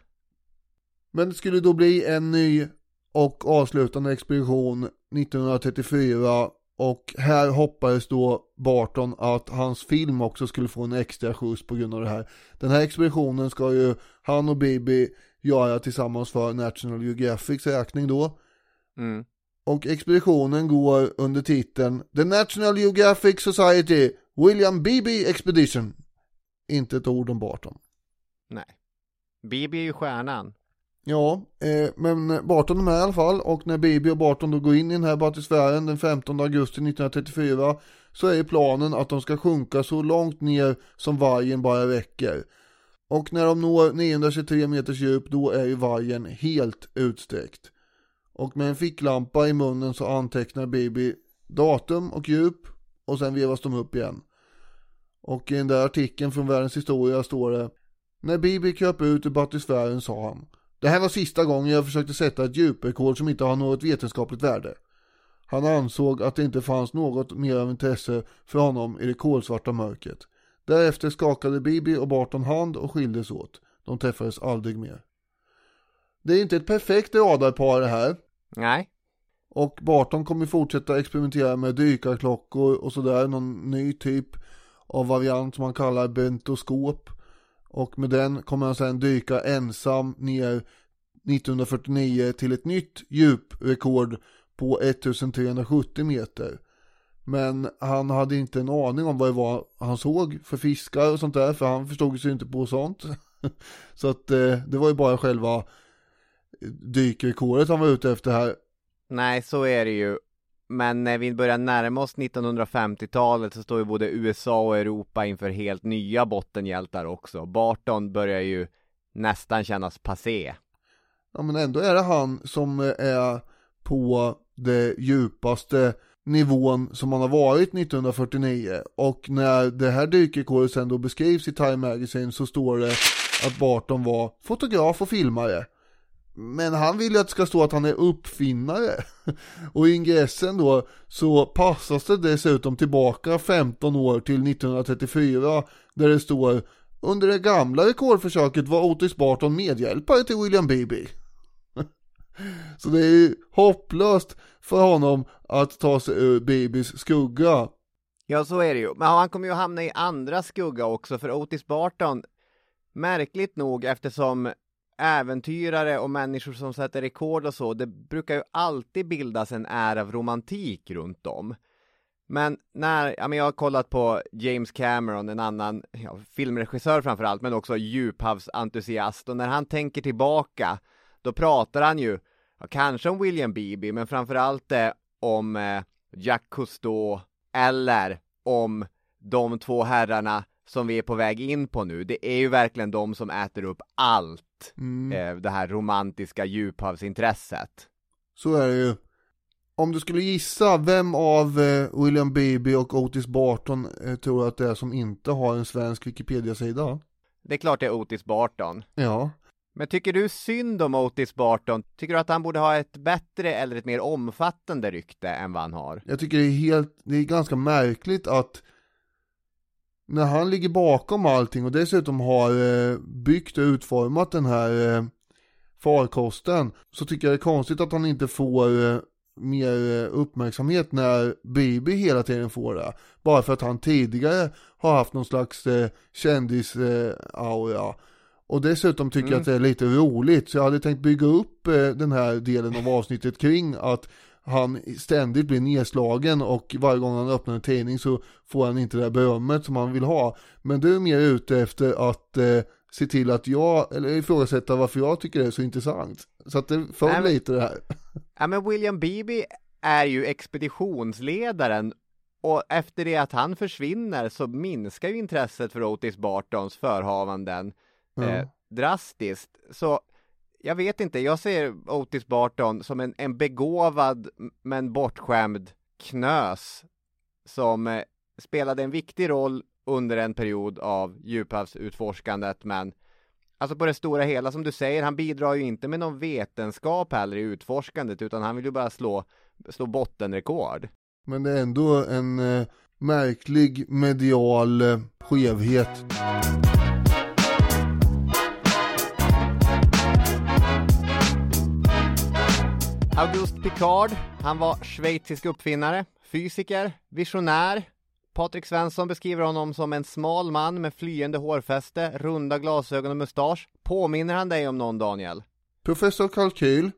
Men det skulle då bli en ny och avslutande expedition 1934 och här hoppades då Barton att hans film också skulle få en extra skjuts på grund av det här. Den här expeditionen ska ju han och Bibi göra tillsammans för National Geographics räkning då. Mm. Och expeditionen går under titeln The National Geographic Society William Beebe Expedition. Inte ett ord om Barton. Nej. Bibi är ju stjärnan. Ja, eh, men Barton är med i alla fall och när Bibi och Barton då går in i den här batysfären den 15 augusti 1934 så är planen att de ska sjunka så långt ner som vargen bara räcker. Och när de når 923 meters djup då är ju vargen helt utsträckt. Och med en ficklampa i munnen så antecknar Bibi datum och djup och sen vevas de upp igen. Och i den där artikeln från Världens historia står det När Bibi kröp ut ur batysfären sa han Det här var sista gången jag försökte sätta ett djuprekord som inte har något vetenskapligt värde. Han ansåg att det inte fanns något mer av intresse för honom i det kolsvarta mörkret. Därefter skakade Bibi och Barton hand och skildes åt. De träffades aldrig mer. Det är inte ett perfekt radarpar det här. Nej. Och Barton kommer fortsätta experimentera med dykarklockor och sådär, någon ny typ av variant som han kallar bentoskop. Och med den kommer han sedan dyka ensam ner 1949 till ett nytt djuprekord på 1370 meter. Men han hade inte en aning om vad det var han såg för fiskar och sånt där, för han förstod sig inte på sånt. [laughs] Så att eh, det var ju bara själva dykrekordet han var ute efter här. Nej, så är det ju. Men när vi börjar närma oss 1950-talet så står ju både USA och Europa inför helt nya bottenhjältar också. Barton börjar ju nästan kännas passé. Ja men ändå är det han som är på det djupaste nivån som han har varit 1949 och när det här dykrekordet sen då beskrivs i Time Magazine så står det att Barton var fotograf och filmare men han vill ju att det ska stå att han är uppfinnare. [laughs] Och i ingressen då så passas det dessutom tillbaka 15 år till 1934 där det står under det gamla rekordförsöket var Otis Barton medhjälpare till William Beebe. [laughs] Så det är ju hopplöst för honom att ta sig ur Beebes skugga. Ja, så är det ju. Men han kommer ju hamna i andra skugga också, för Otis Barton, märkligt nog eftersom äventyrare och människor som sätter rekord och så, det brukar ju alltid bildas en ära av romantik runt dem. Men när, ja men jag har kollat på James Cameron, en annan ja, filmregissör framförallt, men också djuphavsentusiast, och när han tänker tillbaka, då pratar han ju, ja, kanske om William Beebe, men framförallt eh, om eh, Jack Cousteau, eller om de två herrarna som vi är på väg in på nu, det är ju verkligen de som äter upp allt, Mm. eh, det här romantiska djuphavsintresset. Så är det ju. Om du skulle gissa, vem av eh, William Beebe och Otis Barton eh, tror du att det är som inte har en svensk Wikipedia-sida? Det är klart det är Otis Barton. Ja. Men tycker du synd om Otis Barton? Tycker du att han borde ha ett bättre eller ett mer omfattande rykte än vad han har? Jag tycker det är helt, det är ganska märkligt att när han ligger bakom allting och dessutom har eh, byggt och utformat den här eh, farkosten så tycker jag det är konstigt att han inte får eh, mer uppmärksamhet när Bibi hela tiden får det. Bara för att han tidigare har haft någon slags eh, kändis-aura. Och dessutom tycker jag Mm. att det är lite roligt, så jag hade tänkt bygga upp eh, den här delen av avsnittet kring att han ständigt blir nedslagen och varje gång han öppnar en tidning så får han inte det berömmet som han vill ha. Men du är mer ute efter att eh, se till att jag, eller ifrågasätta varför jag tycker det är så intressant. Så att det föll men- lite det här. Ja men William Beebe är ju expeditionsledaren och efter det att han försvinner så minskar ju intresset för Otis Bartons förhavanden eh, Ja. drastiskt. Så jag vet inte, jag ser Otis Barton som en, en begåvad men bortskämd knös som eh, spelade en viktig roll under en period av djuphavsutforskandet men Alltså på det stora hela som du säger, han bidrar ju inte med någon vetenskap heller i utforskandet utan han vill ju bara slå, slå bottenrekord. Men det är ändå en eh, märklig medial eh, skevhet. Auguste Picard, han var schweizisk uppfinnare, fysiker, visionär. Patrik Svensson beskriver honom som en smal man med flyende hårfäste, runda glasögon och mustasch. Påminner han dig om någon Daniel? Professor Kalkyl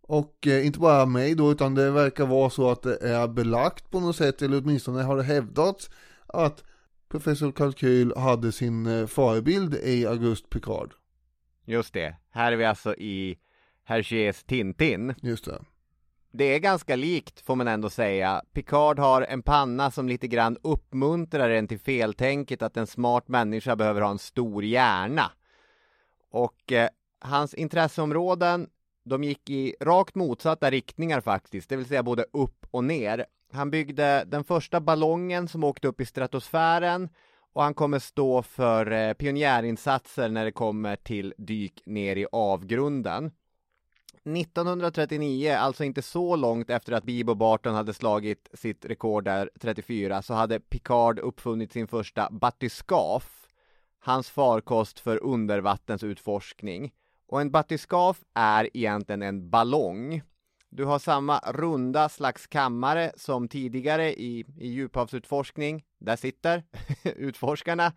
och eh, inte bara mig då utan det verkar vara så att det är belagt på något sätt eller åtminstone har det hävdats att Professor Kalkyl hade sin eh, förebild i Auguste Picard. Just det, här är vi alltså i Hergés Tintin. Just det. Det är ganska likt får man ändå säga. Picard har en panna som lite grann uppmuntrar en till feltänket att en smart människa behöver ha en stor hjärna. Och eh, hans intresseområden, de gick i rakt motsatta riktningar faktiskt, det vill säga både upp och ner. Han byggde den första ballongen som åkte upp i stratosfären och han kommer stå för eh, pionjärinsatser när det kommer till dyk ner i avgrunden. 1939, alltså inte så långt efter att Bibo Barton hade slagit sitt rekord där 34, så hade Picard uppfunnit sin första batyskaf, hans farkost för undervattensutforskning. Och en batyskaf är egentligen en ballong. Du har samma runda slags kammare som tidigare i, i djuphavsutforskning. Där sitter [laughs] utforskarna.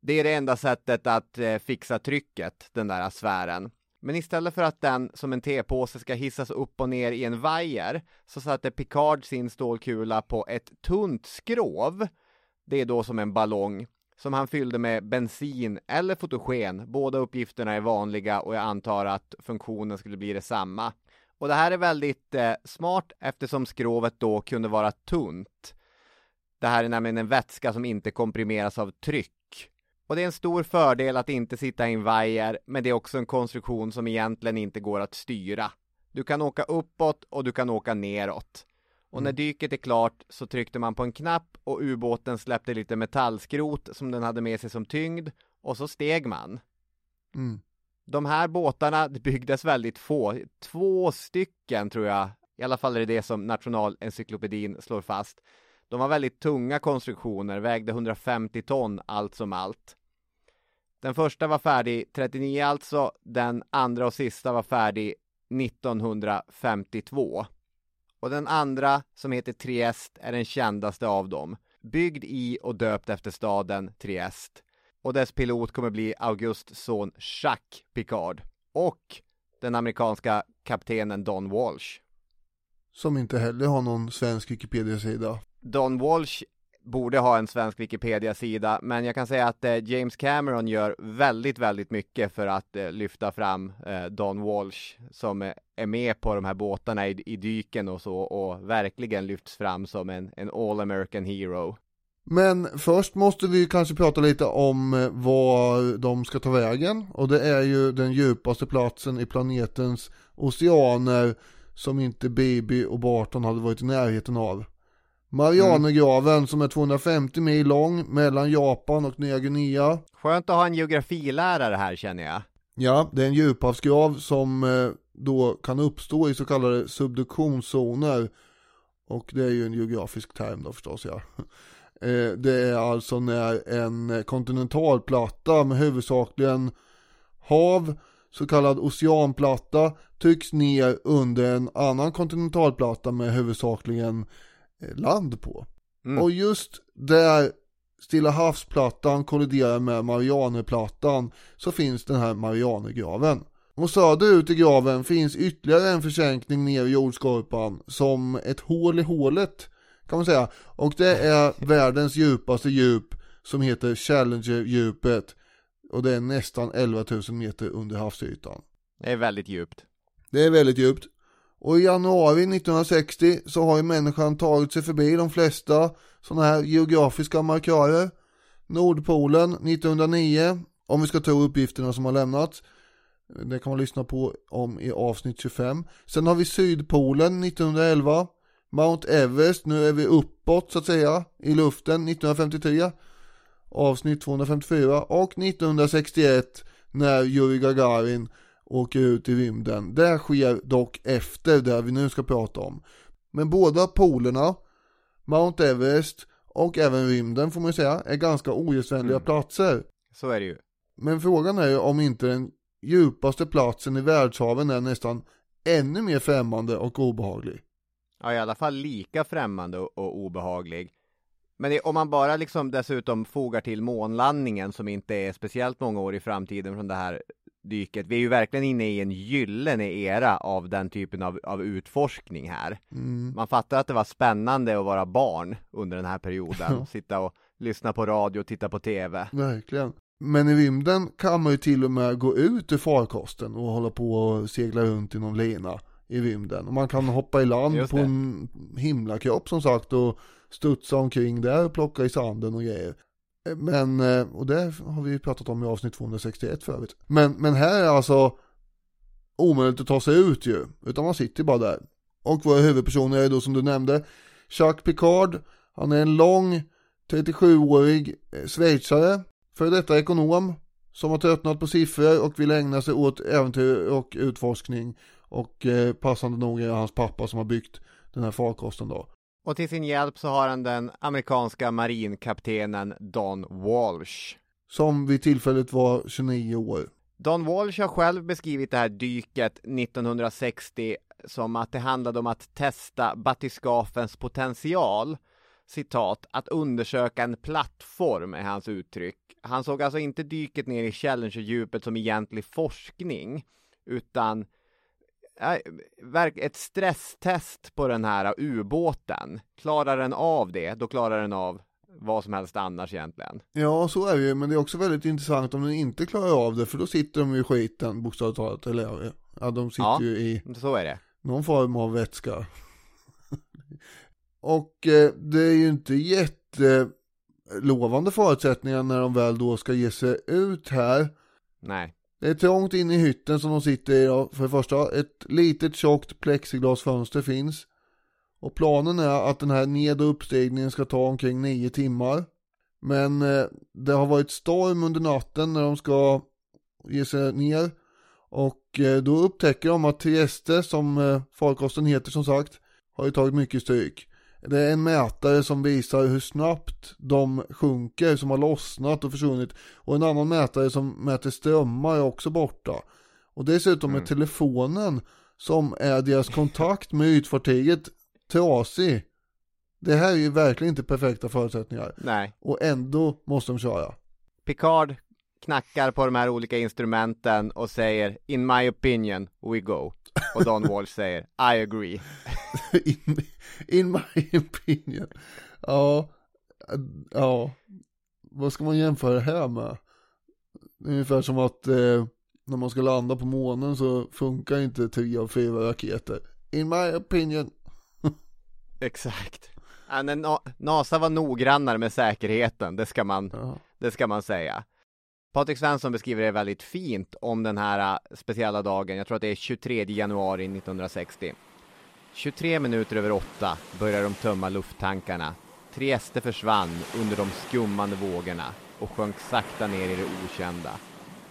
Det är det enda sättet att eh, fixa trycket, den där sfären. Men istället för att den som en tepåse ska hissas upp och ner i en vajer så satte Picard sin stålkula på ett tunt skrov. Det är då som en ballong som han fyllde med bensin eller fotogen. Båda uppgifterna är vanliga och jag antar att funktionen skulle bli detsamma. Och det här är väldigt eh, smart eftersom skrovet då kunde vara tunt. Det här är nämligen en vätska som inte komprimeras av tryck. Och det är en stor fördel att inte sitta i en vajer, men det är också en konstruktion som egentligen inte går att styra. Du kan åka uppåt och du kan åka neråt. Och när dyket är klart så tryckte man på en knapp och ubåten släppte lite metallskrot som den hade med sig som tyngd och så steg man. Mm. De här båtarna byggdes väldigt få, två stycken tror jag, i alla fall är det det som Nationalencyklopedin slår fast. De var väldigt tunga konstruktioner, vägde 150 ton allt som allt. Den första var färdig 39 alltså, den andra och sista var färdig 1952. Och den andra, som heter Triest, är den kändaste av dem. Byggd i och döpt efter staden Triest. Och dess pilot kommer bli Augusts son Jacques Picard. Och den amerikanska kaptenen Don Walsh. Som inte heller har någon svensk Wikipedia-sida. Don Walsh borde ha en svensk Wikipedia-sida, men jag kan säga att eh, James Cameron gör väldigt, väldigt mycket för att eh, lyfta fram eh, Don Walsh som eh, är med på de här båtarna i, i dyken och så och verkligen lyfts fram som en, en all American hero. Men först måste vi kanske prata lite om eh, var de ska ta vägen och det är ju den djupaste platsen i planetens oceaner som inte Bibi och Barton hade varit i närheten av. Marianergraven mm. som är 250 mil lång mellan Japan och Nya Guinea. Skönt att ha en geografilärare här känner jag. Ja, det är en djuphavsgrav som eh, då kan uppstå i så kallade subduktionszoner. Och det är ju en geografisk term då förstås ja. [laughs] Eh, det är alltså när en kontinentalplatta med huvudsakligen hav, så kallad oceanplatta, trycks ner under en annan kontinentalplatta med huvudsakligen land på. Mm. Och just där Stilla havsplattan kolliderar med Marianerplattan så finns den här Marianergraven. Och söderut i graven finns ytterligare en försänkning ner i jordskorpan som ett hål i hålet kan man säga. Och det är [laughs] världens djupaste djup som heter Challenger-djupet. Och det är nästan 11 000 meter under havsytan. Det är väldigt djupt. Det är väldigt djupt. Och i januari 1960 så har ju människan tagit sig förbi de flesta sådana här geografiska markörer. Nordpolen 1909, om vi ska tro uppgifterna som har lämnats. Det kan man lyssna på om i avsnitt 25. Sen har vi Sydpolen 1911. Mount Everest, nu är vi uppåt så att säga i luften 1953 avsnitt 254 och 1961 när Yuri Gagarin åker ut i rymden. Det sker dock efter det vi nu ska prata om. Men båda polerna, Mount Everest och även rymden får man säga, är ganska ogästvänliga mm. platser. Så är det ju. Men frågan är ju om inte den djupaste platsen i världshaven är nästan ännu mer främmande och obehaglig. Ja, i alla fall lika främmande och, och obehaglig. Men det, om man bara liksom dessutom fogar till månlandningen som inte är speciellt många år i framtiden från det här dyket. Vi är ju verkligen inne i en gyllene era av den typen av, av utforskning här. Mm. Man fattar att det var spännande att vara barn under den här perioden. Sitta och lyssna på radio och titta på TV. Verkligen. Men i rymden kan man ju till och med gå ut ur farkosten och hålla på och segla runt i någon lina i rymden. Och man kan hoppa i land på en himlakropp som sagt och studsa omkring där och plocka i sanden och grejer. Men, eh, och det har vi pratat om i avsnitt 261 förut. Men, men här är alltså omöjligt att ta sig ut ju. Utan man sitter bara där. Och våra huvudpersoner är då som du nämnde Jacques Picard. Han är en lång 37-årig eh, schweizare. För detta ekonom. Som har tröttnat på siffror och vill ägna sig åt äventyr och utforskning. Och eh, passande nog är det hans pappa som har byggt den här farkosten då. Och till sin hjälp så har han den amerikanska marinkaptenen Don Walsh. Som vid tillfället var 29 år. Don Walsh har själv beskrivit det här dyket 1960 som att det handlade om att testa batyskafens potential. Citat, att undersöka en plattform är hans uttryck. Han såg alltså inte dyket ner i Challenger-djupet som egentlig forskning, utan ett stresstest på den här ubåten. Klarar den av det, då klarar den av vad som helst annars egentligen. Ja, så är det ju, men det är också väldigt intressant om den inte klarar av det, för då sitter de i skiten bokstavligt talat, eller ja, de sitter ja, ju i så är det. någon form av vätska. [laughs] Och eh, det är ju inte jättelovande förutsättningar när de väl då ska ge sig ut här. Nej. Det är trångt inne i hytten som de sitter i då, för det första. Ett litet tjockt plexiglasfönster finns. Och planen är att den här ned och uppstigningen ska ta omkring nio timmar. Men eh, det har varit storm under natten när de ska ge sig ner. Och eh, då upptäcker de att Trieste, som eh, farkosten heter som sagt, har ju tagit mycket stryk. Det är en mätare som visar hur snabbt de sjunker som har lossnat och försvunnit. Och en annan mätare som mäter strömmar är också borta. Och dessutom är telefonen som är deras kontakt med ytfartyget trasig. Det här är ju verkligen inte perfekta förutsättningar. Nej. Och ändå måste de köra. Picard knackar på de här olika instrumenten och säger In my opinion, we go. Och Don [laughs] Walsh säger I agree. [laughs] in, in my opinion. Ja, ja. Vad ska man jämföra det här med? Ungefär som att eh, när man ska landa på månen så funkar inte tre av fyra raketer. In my opinion. [laughs] Exakt. Ja, Na- NASA var noggrannare med säkerheten, det ska man, Ja. det ska man säga. Patrik Svensson beskriver det väldigt fint om den här äh, speciella dagen, jag tror att det är 23 januari 1960. 23 minuter över åtta börjar de tömma lufttankarna. Trieste försvann under de skummande vågorna och sjönk sakta ner i det okända.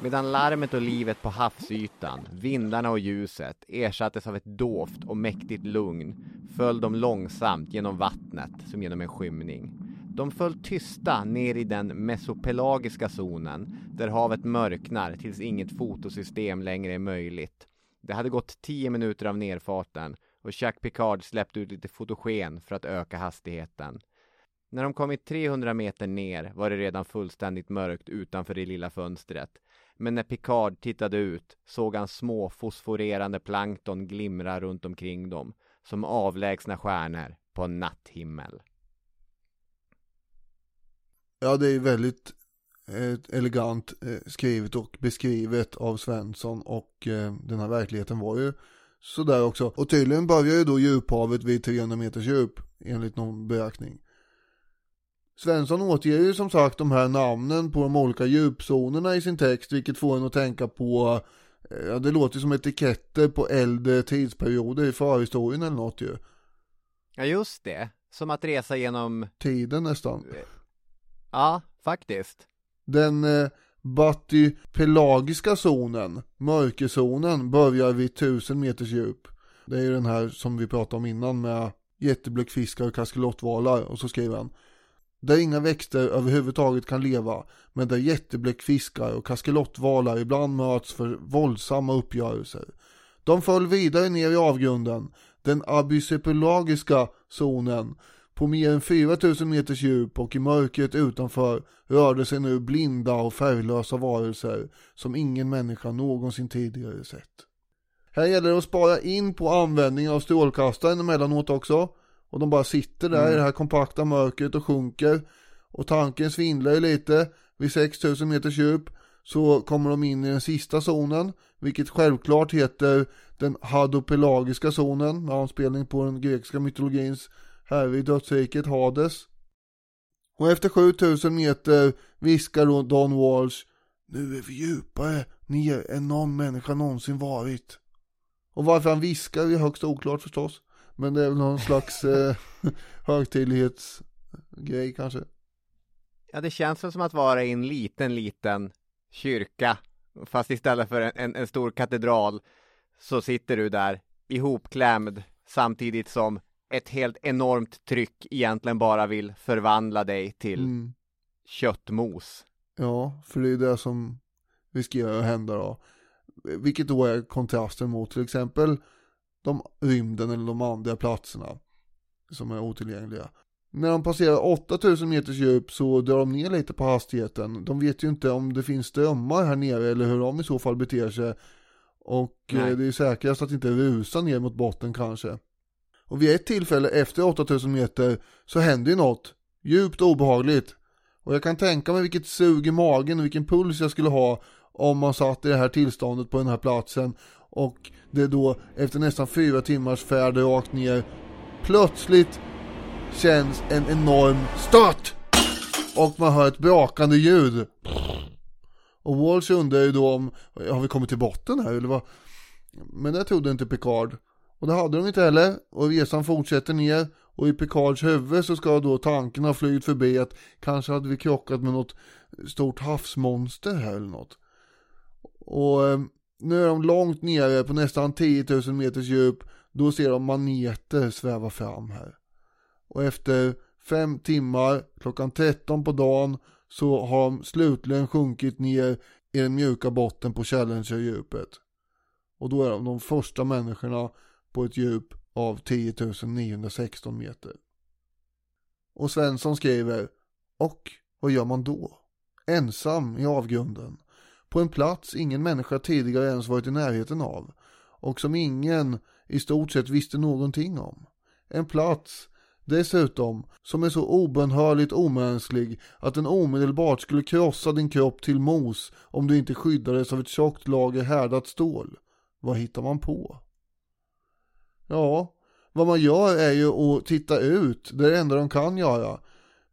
Medan larmet och livet på havsytan, vindarna och ljuset ersattes av ett dovt och mäktigt lugn föll de långsamt genom vattnet som genom en skymning. De föll tysta ner i den mesopelagiska zonen där havet mörknar tills inget fotosystem längre är möjligt. Det hade gått tio minuter av nerfarten och Jacques Picard släppte ut lite fotogen för att öka hastigheten. När de kommit 300 meter ner var det redan fullständigt mörkt utanför det lilla fönstret. Men när Picard tittade ut såg han små fosforerande plankton glimra runt omkring dem som avlägsna stjärnor på en natthimmel. Ja, det är väldigt eh, elegant eh, skrivet och beskrivet av Svensson och eh, den här verkligheten var ju sådär också. Och tydligen börjar ju då djuphavet vid 300 meters djup enligt någon beräkning. Svensson återger ju som sagt de här namnen på de olika djupzonerna i sin text vilket får en att tänka på eh, Ja, det låter som etiketter på äldre tidsperioder i förhistorien eller något ju. Ja, just det. Som att resa genom, Tiden nästan. ja, faktiskt. Den eh, batypelagiska zonen, mörkerzonen, börjar vid 1000 meters djup. Det är ju den här som vi pratade om innan med jättebläckfiskar och kaskelotvalar. Och så skriver han. Där inga växter överhuvudtaget kan leva, men där jättebläckfiskar och kaskelotvalar ibland möts för våldsamma uppgörelser. De föll vidare ner i avgrunden, den abyssepelagiska zonen, på mer än 4000 meters djup och i mörkret utanför rörde sig nu blinda och färglösa varelser som ingen människa någonsin tidigare sett. Här gäller det att spara in på användningen av strålkastaren emellanåt också. Och de bara sitter där i det här kompakta mörkret och sjunker. Och tanken svindlar ju lite. Vid 6000 meters djup så kommer de in i den sista zonen. Vilket självklart heter den hadopelagiska zonen. Med anspelning på den grekiska mytologins herre i dödsriket Hades. Och efter 7000 meter viskar då Don Walsh Nu är vi djupare ner än någon människa någonsin varit. Och varför han viskar är högst oklart förstås. Men det är väl någon slags [laughs] eh, högtidlighetsgrej kanske. Ja, det känns som att vara i en liten, liten kyrka. Fast istället för en, en, en stor katedral så sitter du där ihopklämd samtidigt som ett helt enormt tryck egentligen bara vill förvandla dig till Mm. köttmos. Ja, för det är det som riskerar att hända då. Vilket då är kontrasten mot till exempel de rymden eller de andra platserna som är otillgängliga. När de passerar 8000 meters djup så drar de ner lite på hastigheten. De vet ju inte om det finns strömmar här nere eller hur de i så fall beter sig. Och Nej. eh, det är säkrast att inte rusa ner mot botten kanske. Och vid ett tillfälle efter 8000 meter så händer ju något djupt obehagligt. Och jag kan tänka mig vilket sug i magen och vilken puls jag skulle ha om man satt i det här tillståndet på den här platsen och det då efter nästan fyra timmars färd rakt ner plötsligt känns en enorm stöt och man hör ett brakande ljud. Och Walsh undrar ju då om, har vi kommit till botten här eller vad? Men det trodde inte Picard. Och det hade de inte heller. Och resan fortsätter ner. Och i Picards huvud så ska då tanken ha flugit förbi att kanske hade vi krockat med något stort havsmonster här eller något. Och eh, Nu är de långt nere på nästan 10 000 meters djup. Då ser de maneter sväva fram här. Och efter fem timmar, klockan 13 på dagen, så har de slutligen sjunkit ner i den mjuka botten på Challenger-djupet. Och då är de de första människorna på ett djup av 10 916 meter. Och Svensson skriver, och vad gör man då? Ensam i avgrunden. På en plats ingen människa tidigare ens varit i närheten av. Och som ingen i stort sett visste någonting om. En plats Dessutom, som är så obönhörligt omänsklig att den omedelbart skulle krossa din kropp till mos om du inte skyddades av ett tjockt lager härdat stål. Vad hittar man på? Ja, vad man gör är ju att titta ut, det är det enda de kan göra.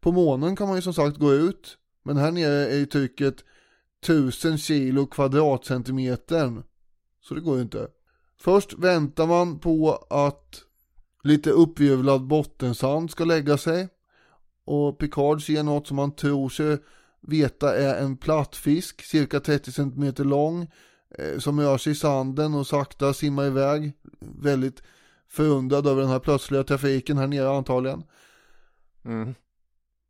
På månen kan man ju som sagt gå ut, men här nere är ju trycket 1000 kilo kvadratcentimeter. Så det går ju inte. Först väntar man på att lite uppvirvlad bottensand ska lägga sig. Och Picard ser något som han tror sig veta är en plattfisk, cirka 30 cm lång, eh, som rör sig i sanden och sakta simmar iväg. Väldigt förundrad över den här plötsliga trafiken här nere antagligen. Mm.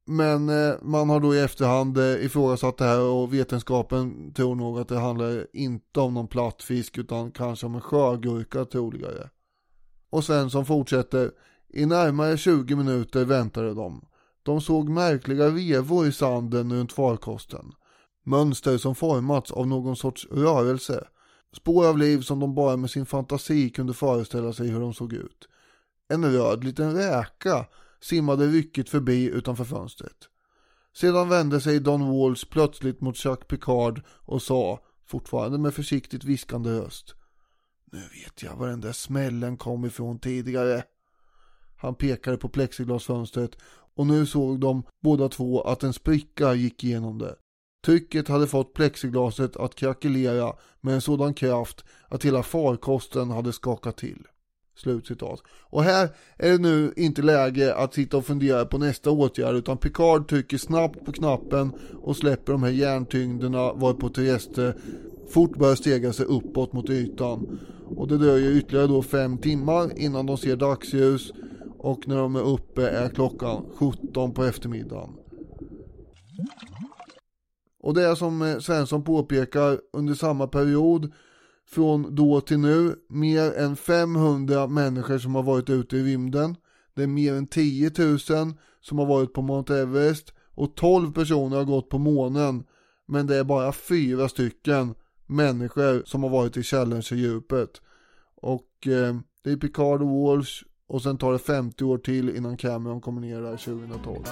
Men eh, man har då i efterhand eh, ifrågasatt det här och vetenskapen tror nog att det handlar inte om någon plattfisk utan kanske om en sjögurka troligare. Och Svensson fortsätter. I närmare 20 minuter väntade de. De såg märkliga vevor i sanden runt farkosten. Mönster som formats av någon sorts rörelse. Spår av liv som de bara med sin fantasi kunde föreställa sig hur de såg ut. En röd liten räka simmade ryckigt förbi utanför fönstret. Sedan vände sig Don Walls plötsligt mot Jacques Picard och sa, fortfarande med försiktigt viskande röst. Nu vet jag var den där smällen kom ifrån tidigare. Han pekade på plexiglasfönstret och nu såg de båda två att en spricka gick igenom det. Trycket hade fått plexiglaset att krackelera med en sådan kraft att hela farkosten hade skakat till. Slutcitat. Och här är det nu inte läge att sitta och fundera på nästa åtgärd utan Picard trycker snabbt på knappen och släpper de här järntyngderna varpå Therese fort börjar stega sig uppåt mot ytan. Och det dröjer ytterligare då fem timmar innan de ser dagsljus och när de är uppe är klockan 17 på eftermiddagen. Och det är som eh, Svensson påpekar under samma period från då till nu mer än 500 människor som har varit ute i rymden. Det är mer än 10 000 som har varit på Mount Everest och 12 personer har gått på månen. Men det är bara fyra stycken människor som har varit i Challenger-djupet. Och eh, det är Picard och Walsh och sen tar det 50 år till innan Cameron kommer ner där 2012.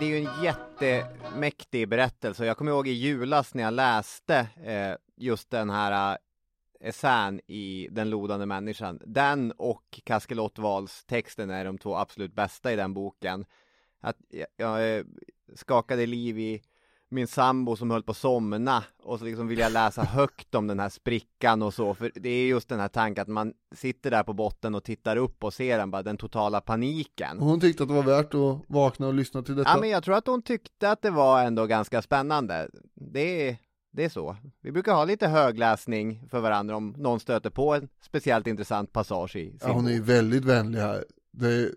Det är ju en jättemäktig berättelse och jag kommer ihåg i julas när jag läste eh, just den här eh, essän i Den lodande människan. Den och Kaskelottvalls texten är de två absolut bästa i den boken. Att jag, jag skakade liv i min sambo som höll på att somna och så liksom vill jag läsa högt om den här sprickan och så, för det är just den här tanken att man sitter där på botten och tittar upp och ser den bara, den totala paniken. Och hon tyckte att det var värt att vakna och lyssna till detta? Ja, men jag tror att hon tyckte att det var ändå ganska spännande. Det är, det är så. Vi brukar ha lite högläsning för varandra om någon stöter på en speciellt intressant passage i sin Ja, hon är ju väldigt vänlig här. Det,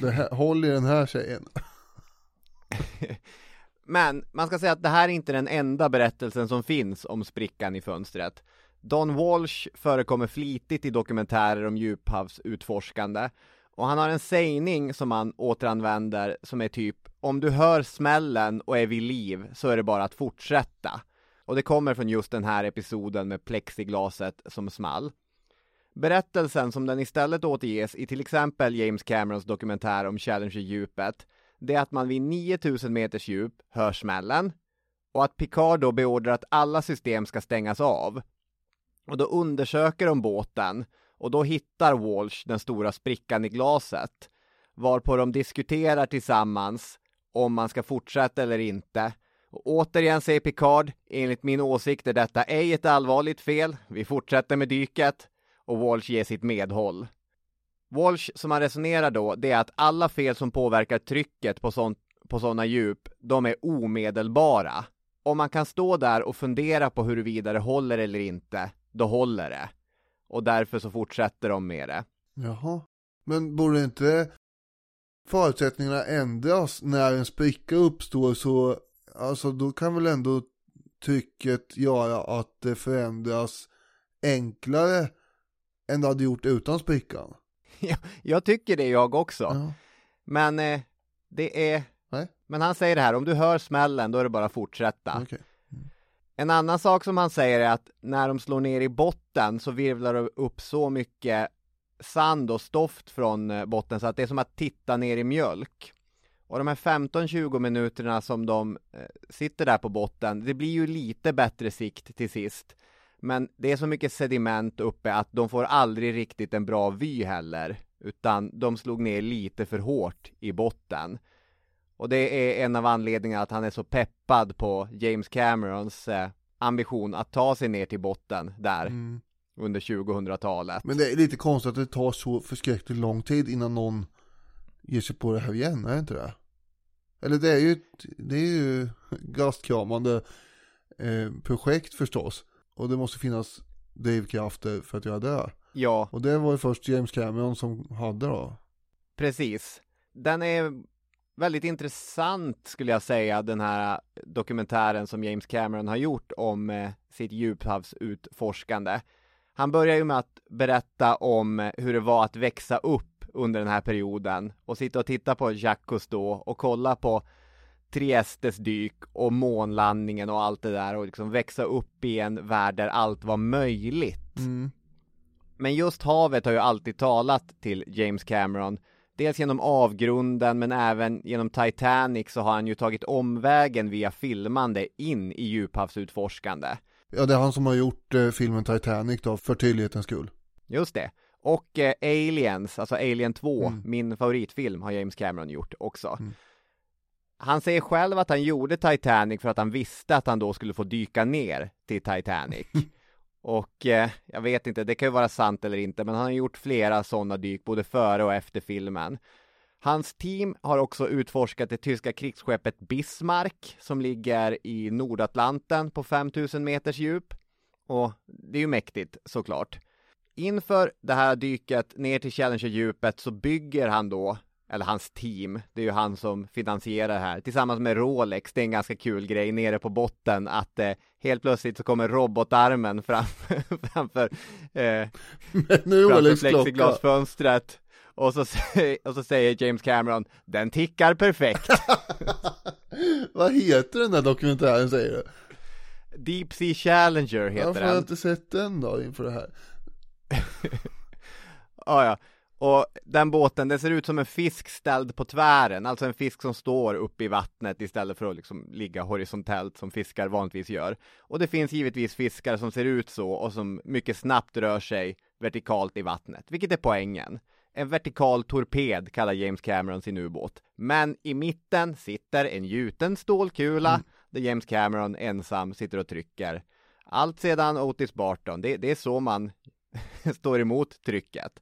det här, håll i den här tjejen. [laughs] Men man ska säga att det här är inte den enda berättelsen som finns om sprickan i fönstret. Don Walsh förekommer flitigt i dokumentärer om djuphavsutforskande och han har en sägning som han återanvänder som är typ om du hör smällen och är vid liv så är det bara att fortsätta. Och det kommer från just den här episoden med plexiglaset som small. Berättelsen som den istället återges i till exempel James Camerons dokumentär om Challenger-djupet, det är att man vid 9000 meters djup hör smällen och att Picard då beordrar att alla system ska stängas av. Och då undersöker de båten och då hittar Walsh den stora sprickan i glaset varpå de diskuterar tillsammans om man ska fortsätta eller inte och återigen säger Picard, enligt min åsikt är detta ej ett allvarligt fel. Vi fortsätter med dyket och Walsh ger sitt medhåll. Walsh, som han resonerar då, det är att alla fel som påverkar trycket på, sånt, på sådana djup, de är omedelbara. Om man kan stå där och fundera på huruvida det håller eller inte, då håller det. Och därför så fortsätter de med det. Jaha. Men borde inte förutsättningarna ändras när en spricka uppstår så, alltså då kan väl ändå trycket göra att det förändras enklare än det hade gjort utan sprickan? [laughs] jag, tycker det jag också. Ja. Men eh, det är... Nej. Men han säger det här, om du hör smällen då är det bara att fortsätta. Okej. En annan sak som han säger är att när de slår ner i botten så virvlar det upp så mycket sand och stoft från eh, botten så att det är som att titta ner i mjölk. Och de här 15-20 minuterna som de eh, sitter där på botten, det blir ju lite bättre sikt till sist. Men det är så mycket sediment uppe att de får aldrig riktigt en bra vy heller, utan de slog ner lite för hårt i botten. Och det är en av anledningarna att han är så peppad på James Camerons eh, ambition att ta sig ner till botten där Mm. under 2000-talet. Men det är lite konstigt att det tar så förskräckligt lång tid innan någon ger sig på det här igen, är det inte det? Eller det är ju, ett- det är ju [laughs] gastkramande eh, projekt förstås. Och det måste finnas drivkrafter för att göra det. Ja, Och det var ju först James Cameron som hade då. precis. Den är väldigt intressant skulle jag säga, den här dokumentären som James Cameron har gjort om eh, sitt djuphavsutforskande. Han börjar ju med att berätta om eh, hur det var att växa upp under den här perioden och sitta och titta på Jacques Cousteau och kolla på Triestes dyk och månlandningen och allt det där och liksom växa upp i en värld där allt var möjligt. Mm. Men just havet har ju alltid talat till James Cameron. Dels genom avgrunden men även genom Titanic så har han ju tagit omvägen via filmande in i djuphavsutforskande. Ja, det är han som har gjort eh, filmen Titanic då, för tydlighetens skull. Just det. Och eh, Aliens, alltså Alien 2, Mm. min favoritfilm, har James Cameron gjort också. Mm. Han säger själv att han gjorde Titanic för att han visste att han då skulle få dyka ner till Titanic. [laughs] och eh, jag vet inte, det kan ju vara sant eller inte, men han har gjort flera sådana dyk både före och efter filmen. Hans team har också utforskat det tyska krigsskeppet Bismarck som ligger i Nordatlanten på 5000 meters djup. Och det är ju mäktigt såklart. Inför det här dyket ner till Challenger-djupet så bygger han då, eller hans team, det är ju han som finansierar det här, tillsammans med Rolex, det är en ganska kul grej nere på botten att eh, helt plötsligt så kommer robotarmen fram, [laughs] framför, eh, [laughs] framför plexiglasfönstret och så, [laughs] och så säger James Cameron, den tickar perfekt. Vad heter den där dokumentären säger du? Deep Sea Challenger heter Varför har jag den. inte sett den då inför det här? Ja, ja. Och den båten, den ser ut som en fisk ställd på tvären, alltså en fisk som står uppe i vattnet istället för att liksom ligga horisontellt som fiskar vanligtvis gör. Och det finns givetvis fiskar som ser ut så och som mycket snabbt rör sig vertikalt i vattnet, vilket är poängen. En vertikal torped kallar James Cameron sin ubåt. Men i mitten sitter en gjuten stålkula där James Cameron ensam sitter och trycker. Allt sedan Otis Barton, det, det är så man [laughs] står emot trycket.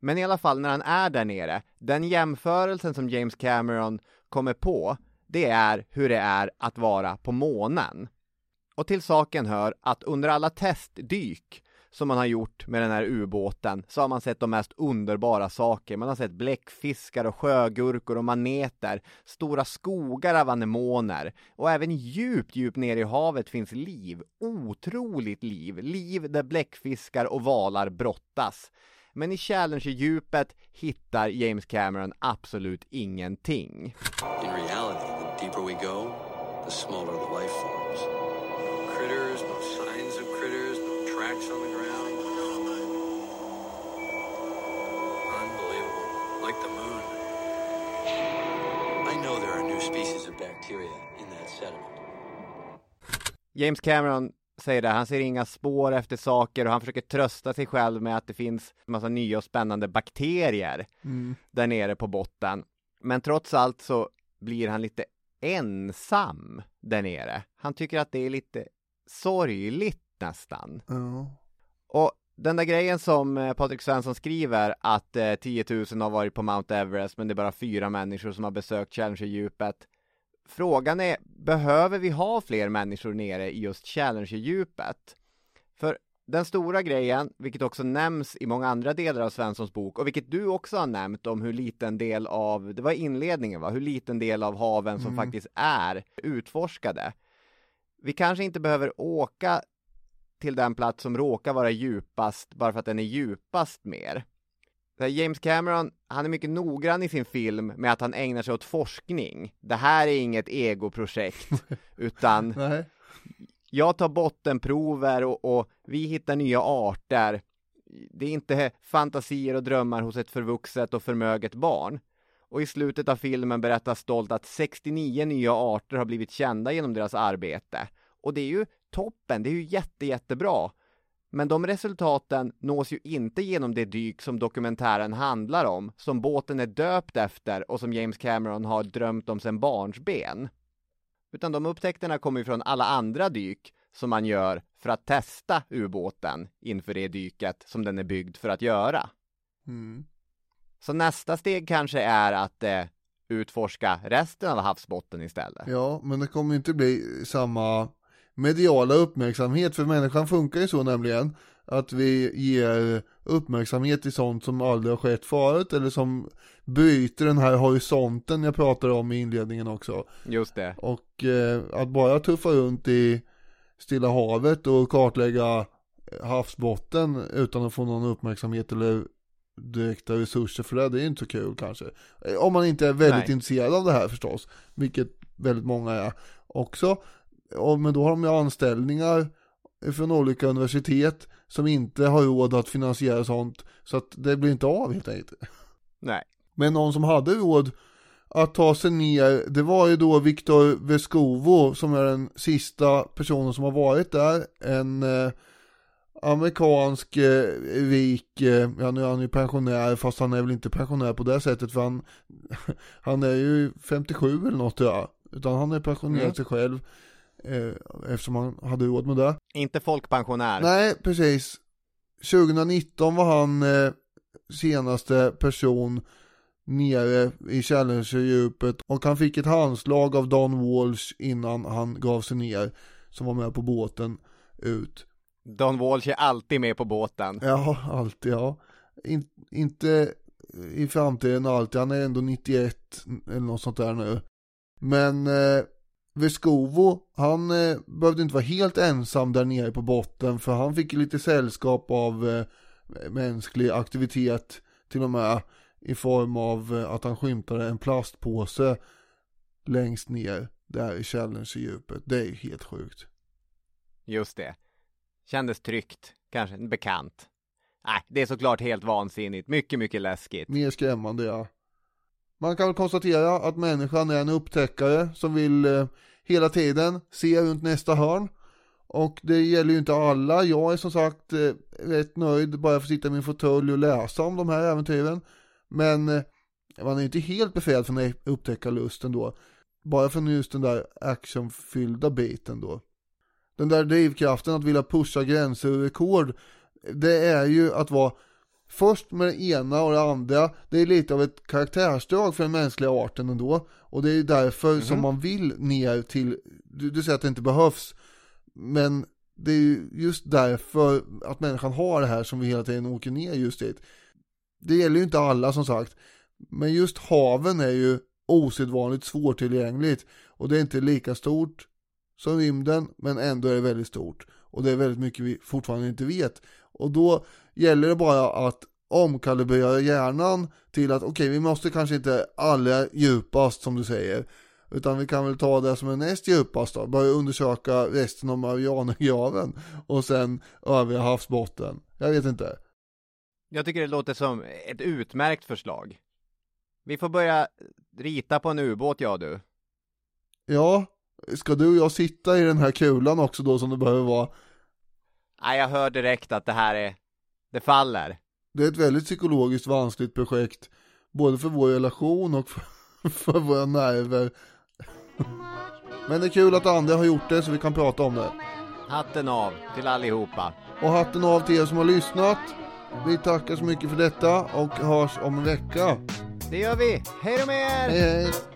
Men i alla fall när han är där nere, den jämförelsen som James Cameron kommer på, det är hur det är att vara på månen. Och till saken hör att under alla testdyk som man har gjort med den här ubåten så har man sett de mest underbara saker. Man har sett bläckfiskar och sjögurkor och maneter, stora skogar av anemoner och även djupt, djupt nere i havet finns liv. Otroligt liv. Liv där bläckfiskar och valar brottas. Men i Challenger-djupet hittar James Cameron absolut ingenting. In reality, the deeper we go, the smaller the life forms. Critters, no signs of critters, no tracks on the ground. Unbelievable. Like the moon. I know there are new species of bacteria in that sediment. James Cameron säger det, han ser inga spår efter saker och han försöker trösta sig själv med att det finns massa nya och spännande bakterier där nere på botten. Men trots allt så blir han lite ensam där nere. Han tycker att det är lite sorgligt nästan. Ja. Och den där grejen som eh, Patrik Svensson skriver att eh, 10 000 har varit på Mount Everest men det är bara fyra människor som har besökt Challenger-djupet. Frågan är, behöver vi ha fler människor nere i just Challenger-djupet? För den stora grejen, vilket också nämns i många andra delar av Svenssons bok och vilket du också har nämnt om hur liten del av, det var inledningen va, hur liten del av haven som Mm. faktiskt är utforskade. Vi kanske inte behöver åka till den plats som råkar vara djupast bara för att den är djupast mer. James Cameron, han är mycket noggrann i sin film med att han ägnar sig åt forskning. Det här är inget egoprojekt, [laughs] utan Nej. jag tar bottenprover och, och vi hittar nya arter. Det är inte fantasier och drömmar hos ett förvuxet och förmöget barn. Och i slutet av filmen berättas stolt att 69 nya arter har blivit kända genom deras arbete. Och det är ju toppen, det är ju jätte, jättebra. Men de resultaten nås ju inte genom det dyk som dokumentären handlar om, som båten är döpt efter och som James Cameron har drömt om sedan barnsben. Utan de upptäckterna kommer ju från alla andra dyk som man gör för att testa ubåten inför det dyket som den är byggd för att göra. Mm. Så nästa steg kanske är att eh, utforska resten av havsbotten istället. Ja, men det kommer inte bli samma mediala uppmärksamhet för människan funkar ju så nämligen att vi ger uppmärksamhet till sånt som aldrig har skett förut eller som bryter den här horisonten jag pratade om i inledningen också. Just det. Och eh, att bara tuffa runt i Stilla havet och kartlägga havsbotten utan att få någon uppmärksamhet eller direkta resurser för det, det är inte så kul kanske. Eh, Om man inte är väldigt Nej. intresserad av det här förstås, vilket väldigt många är också. Och, men då har de ju anställningar från olika universitet som inte har råd att finansiera sånt, så att det blir inte av helt enkelt. Nej. Men någon som hade råd att ta sig ner, det var ju då Viktor Vescovo som är den sista personen som har varit där. En eh, amerikansk eh, rik, eh, ja nu är han ju pensionär fast han är väl inte pensionär på det sättet för han, [laughs] han är ju 57 eller något tror jag. Utan han är pensionerat Mm. sig själv eftersom han hade råd med det. Inte folkpensionär. Nej, precis. 2019 var han eh, senaste person nere i Challenger-djupet och han fick ett handslag av Don Walsh innan han gav sig ner som var med på båten ut. Don Walsh är alltid med på båten. Ja, alltid ja. In, inte i framtiden alltid, han är ändå 91 eller något sånt där nu. Men eh, Vescovo, han eh, behövde inte vara helt ensam där nere på botten för han fick lite sällskap av eh, mänsklig aktivitet till och med i form av eh, att han skymtade en plastpåse längst ner där i Challenger-djupet. Det är ju helt sjukt. Just det. Kändes tryggt. Kanske bekant. Nej, det är såklart helt vansinnigt. Mycket, mycket läskigt. Mer skrämmande ja. Man kan väl konstatera att människan är en upptäckare som vill eh, hela tiden se runt nästa hörn. Och det gäller ju inte alla. Jag är som sagt eh, rätt nöjd bara för att sitta i min fåtölj och läsa om de här äventyren. Men eh, man är inte helt befriad från upptäckarlusten då. Bara från just den där actionfyllda biten då. Den där drivkraften att vilja pusha gränser och rekord. Det är ju att vara först med det ena och det andra. Det är lite av ett karaktärsdrag för den mänskliga arten ändå. Och det är därför som man vill ner till, du, du säger att det inte behövs. Men det är ju just därför att människan har det här som vi hela tiden åker ner just dit. Det gäller ju inte alla som sagt. Men just haven är ju osedvanligt svårtillgängligt. Och det är inte lika stort som rymden, men ändå är det väldigt stort. Och det är väldigt mycket vi fortfarande inte vet. Och då gäller det bara att omkalibrera hjärnan till att okej, vi måste kanske inte allra djupast som du säger. Utan vi kan väl ta det som är näst djupast då. Börja undersöka resten av Marianergraven. Och sen övriga havsbotten. Jag vet inte. Jag tycker det låter som ett utmärkt förslag. Vi får börja rita på en ubåt, jag du. Ja, ska du och jag sitta i den här kulan också då som det behöver vara? Nej, jag hör direkt att det här är, det faller. Det är ett väldigt psykologiskt vanskligt projekt. Både för vår relation och för, [laughs] för våra nerver. Men det är kul att andra har gjort det så vi kan prata om det. Hatten av till allihopa. Och hatten av till er som har lyssnat. Vi tackar så mycket för detta och hörs om en vecka. Det gör vi. Hej då med er! Hej hej!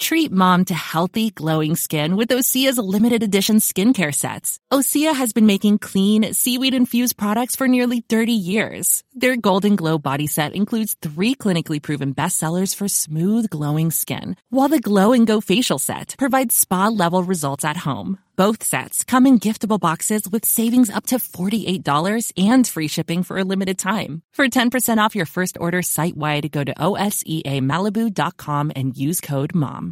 Treat mom to healthy, glowing skin with Osea's limited edition skincare sets. Osea has been making clean, seaweed infused products for nearly 30 years. Their Golden Glow body set includes three clinically proven bestsellers for smooth, glowing skin, while the Glow and Go facial set provides spa level results at home. Both sets come in giftable boxes with savings up to $48 and free shipping for a limited time. For 10% off your first order site wide, go to OSEAMalibu.com and use code MOM.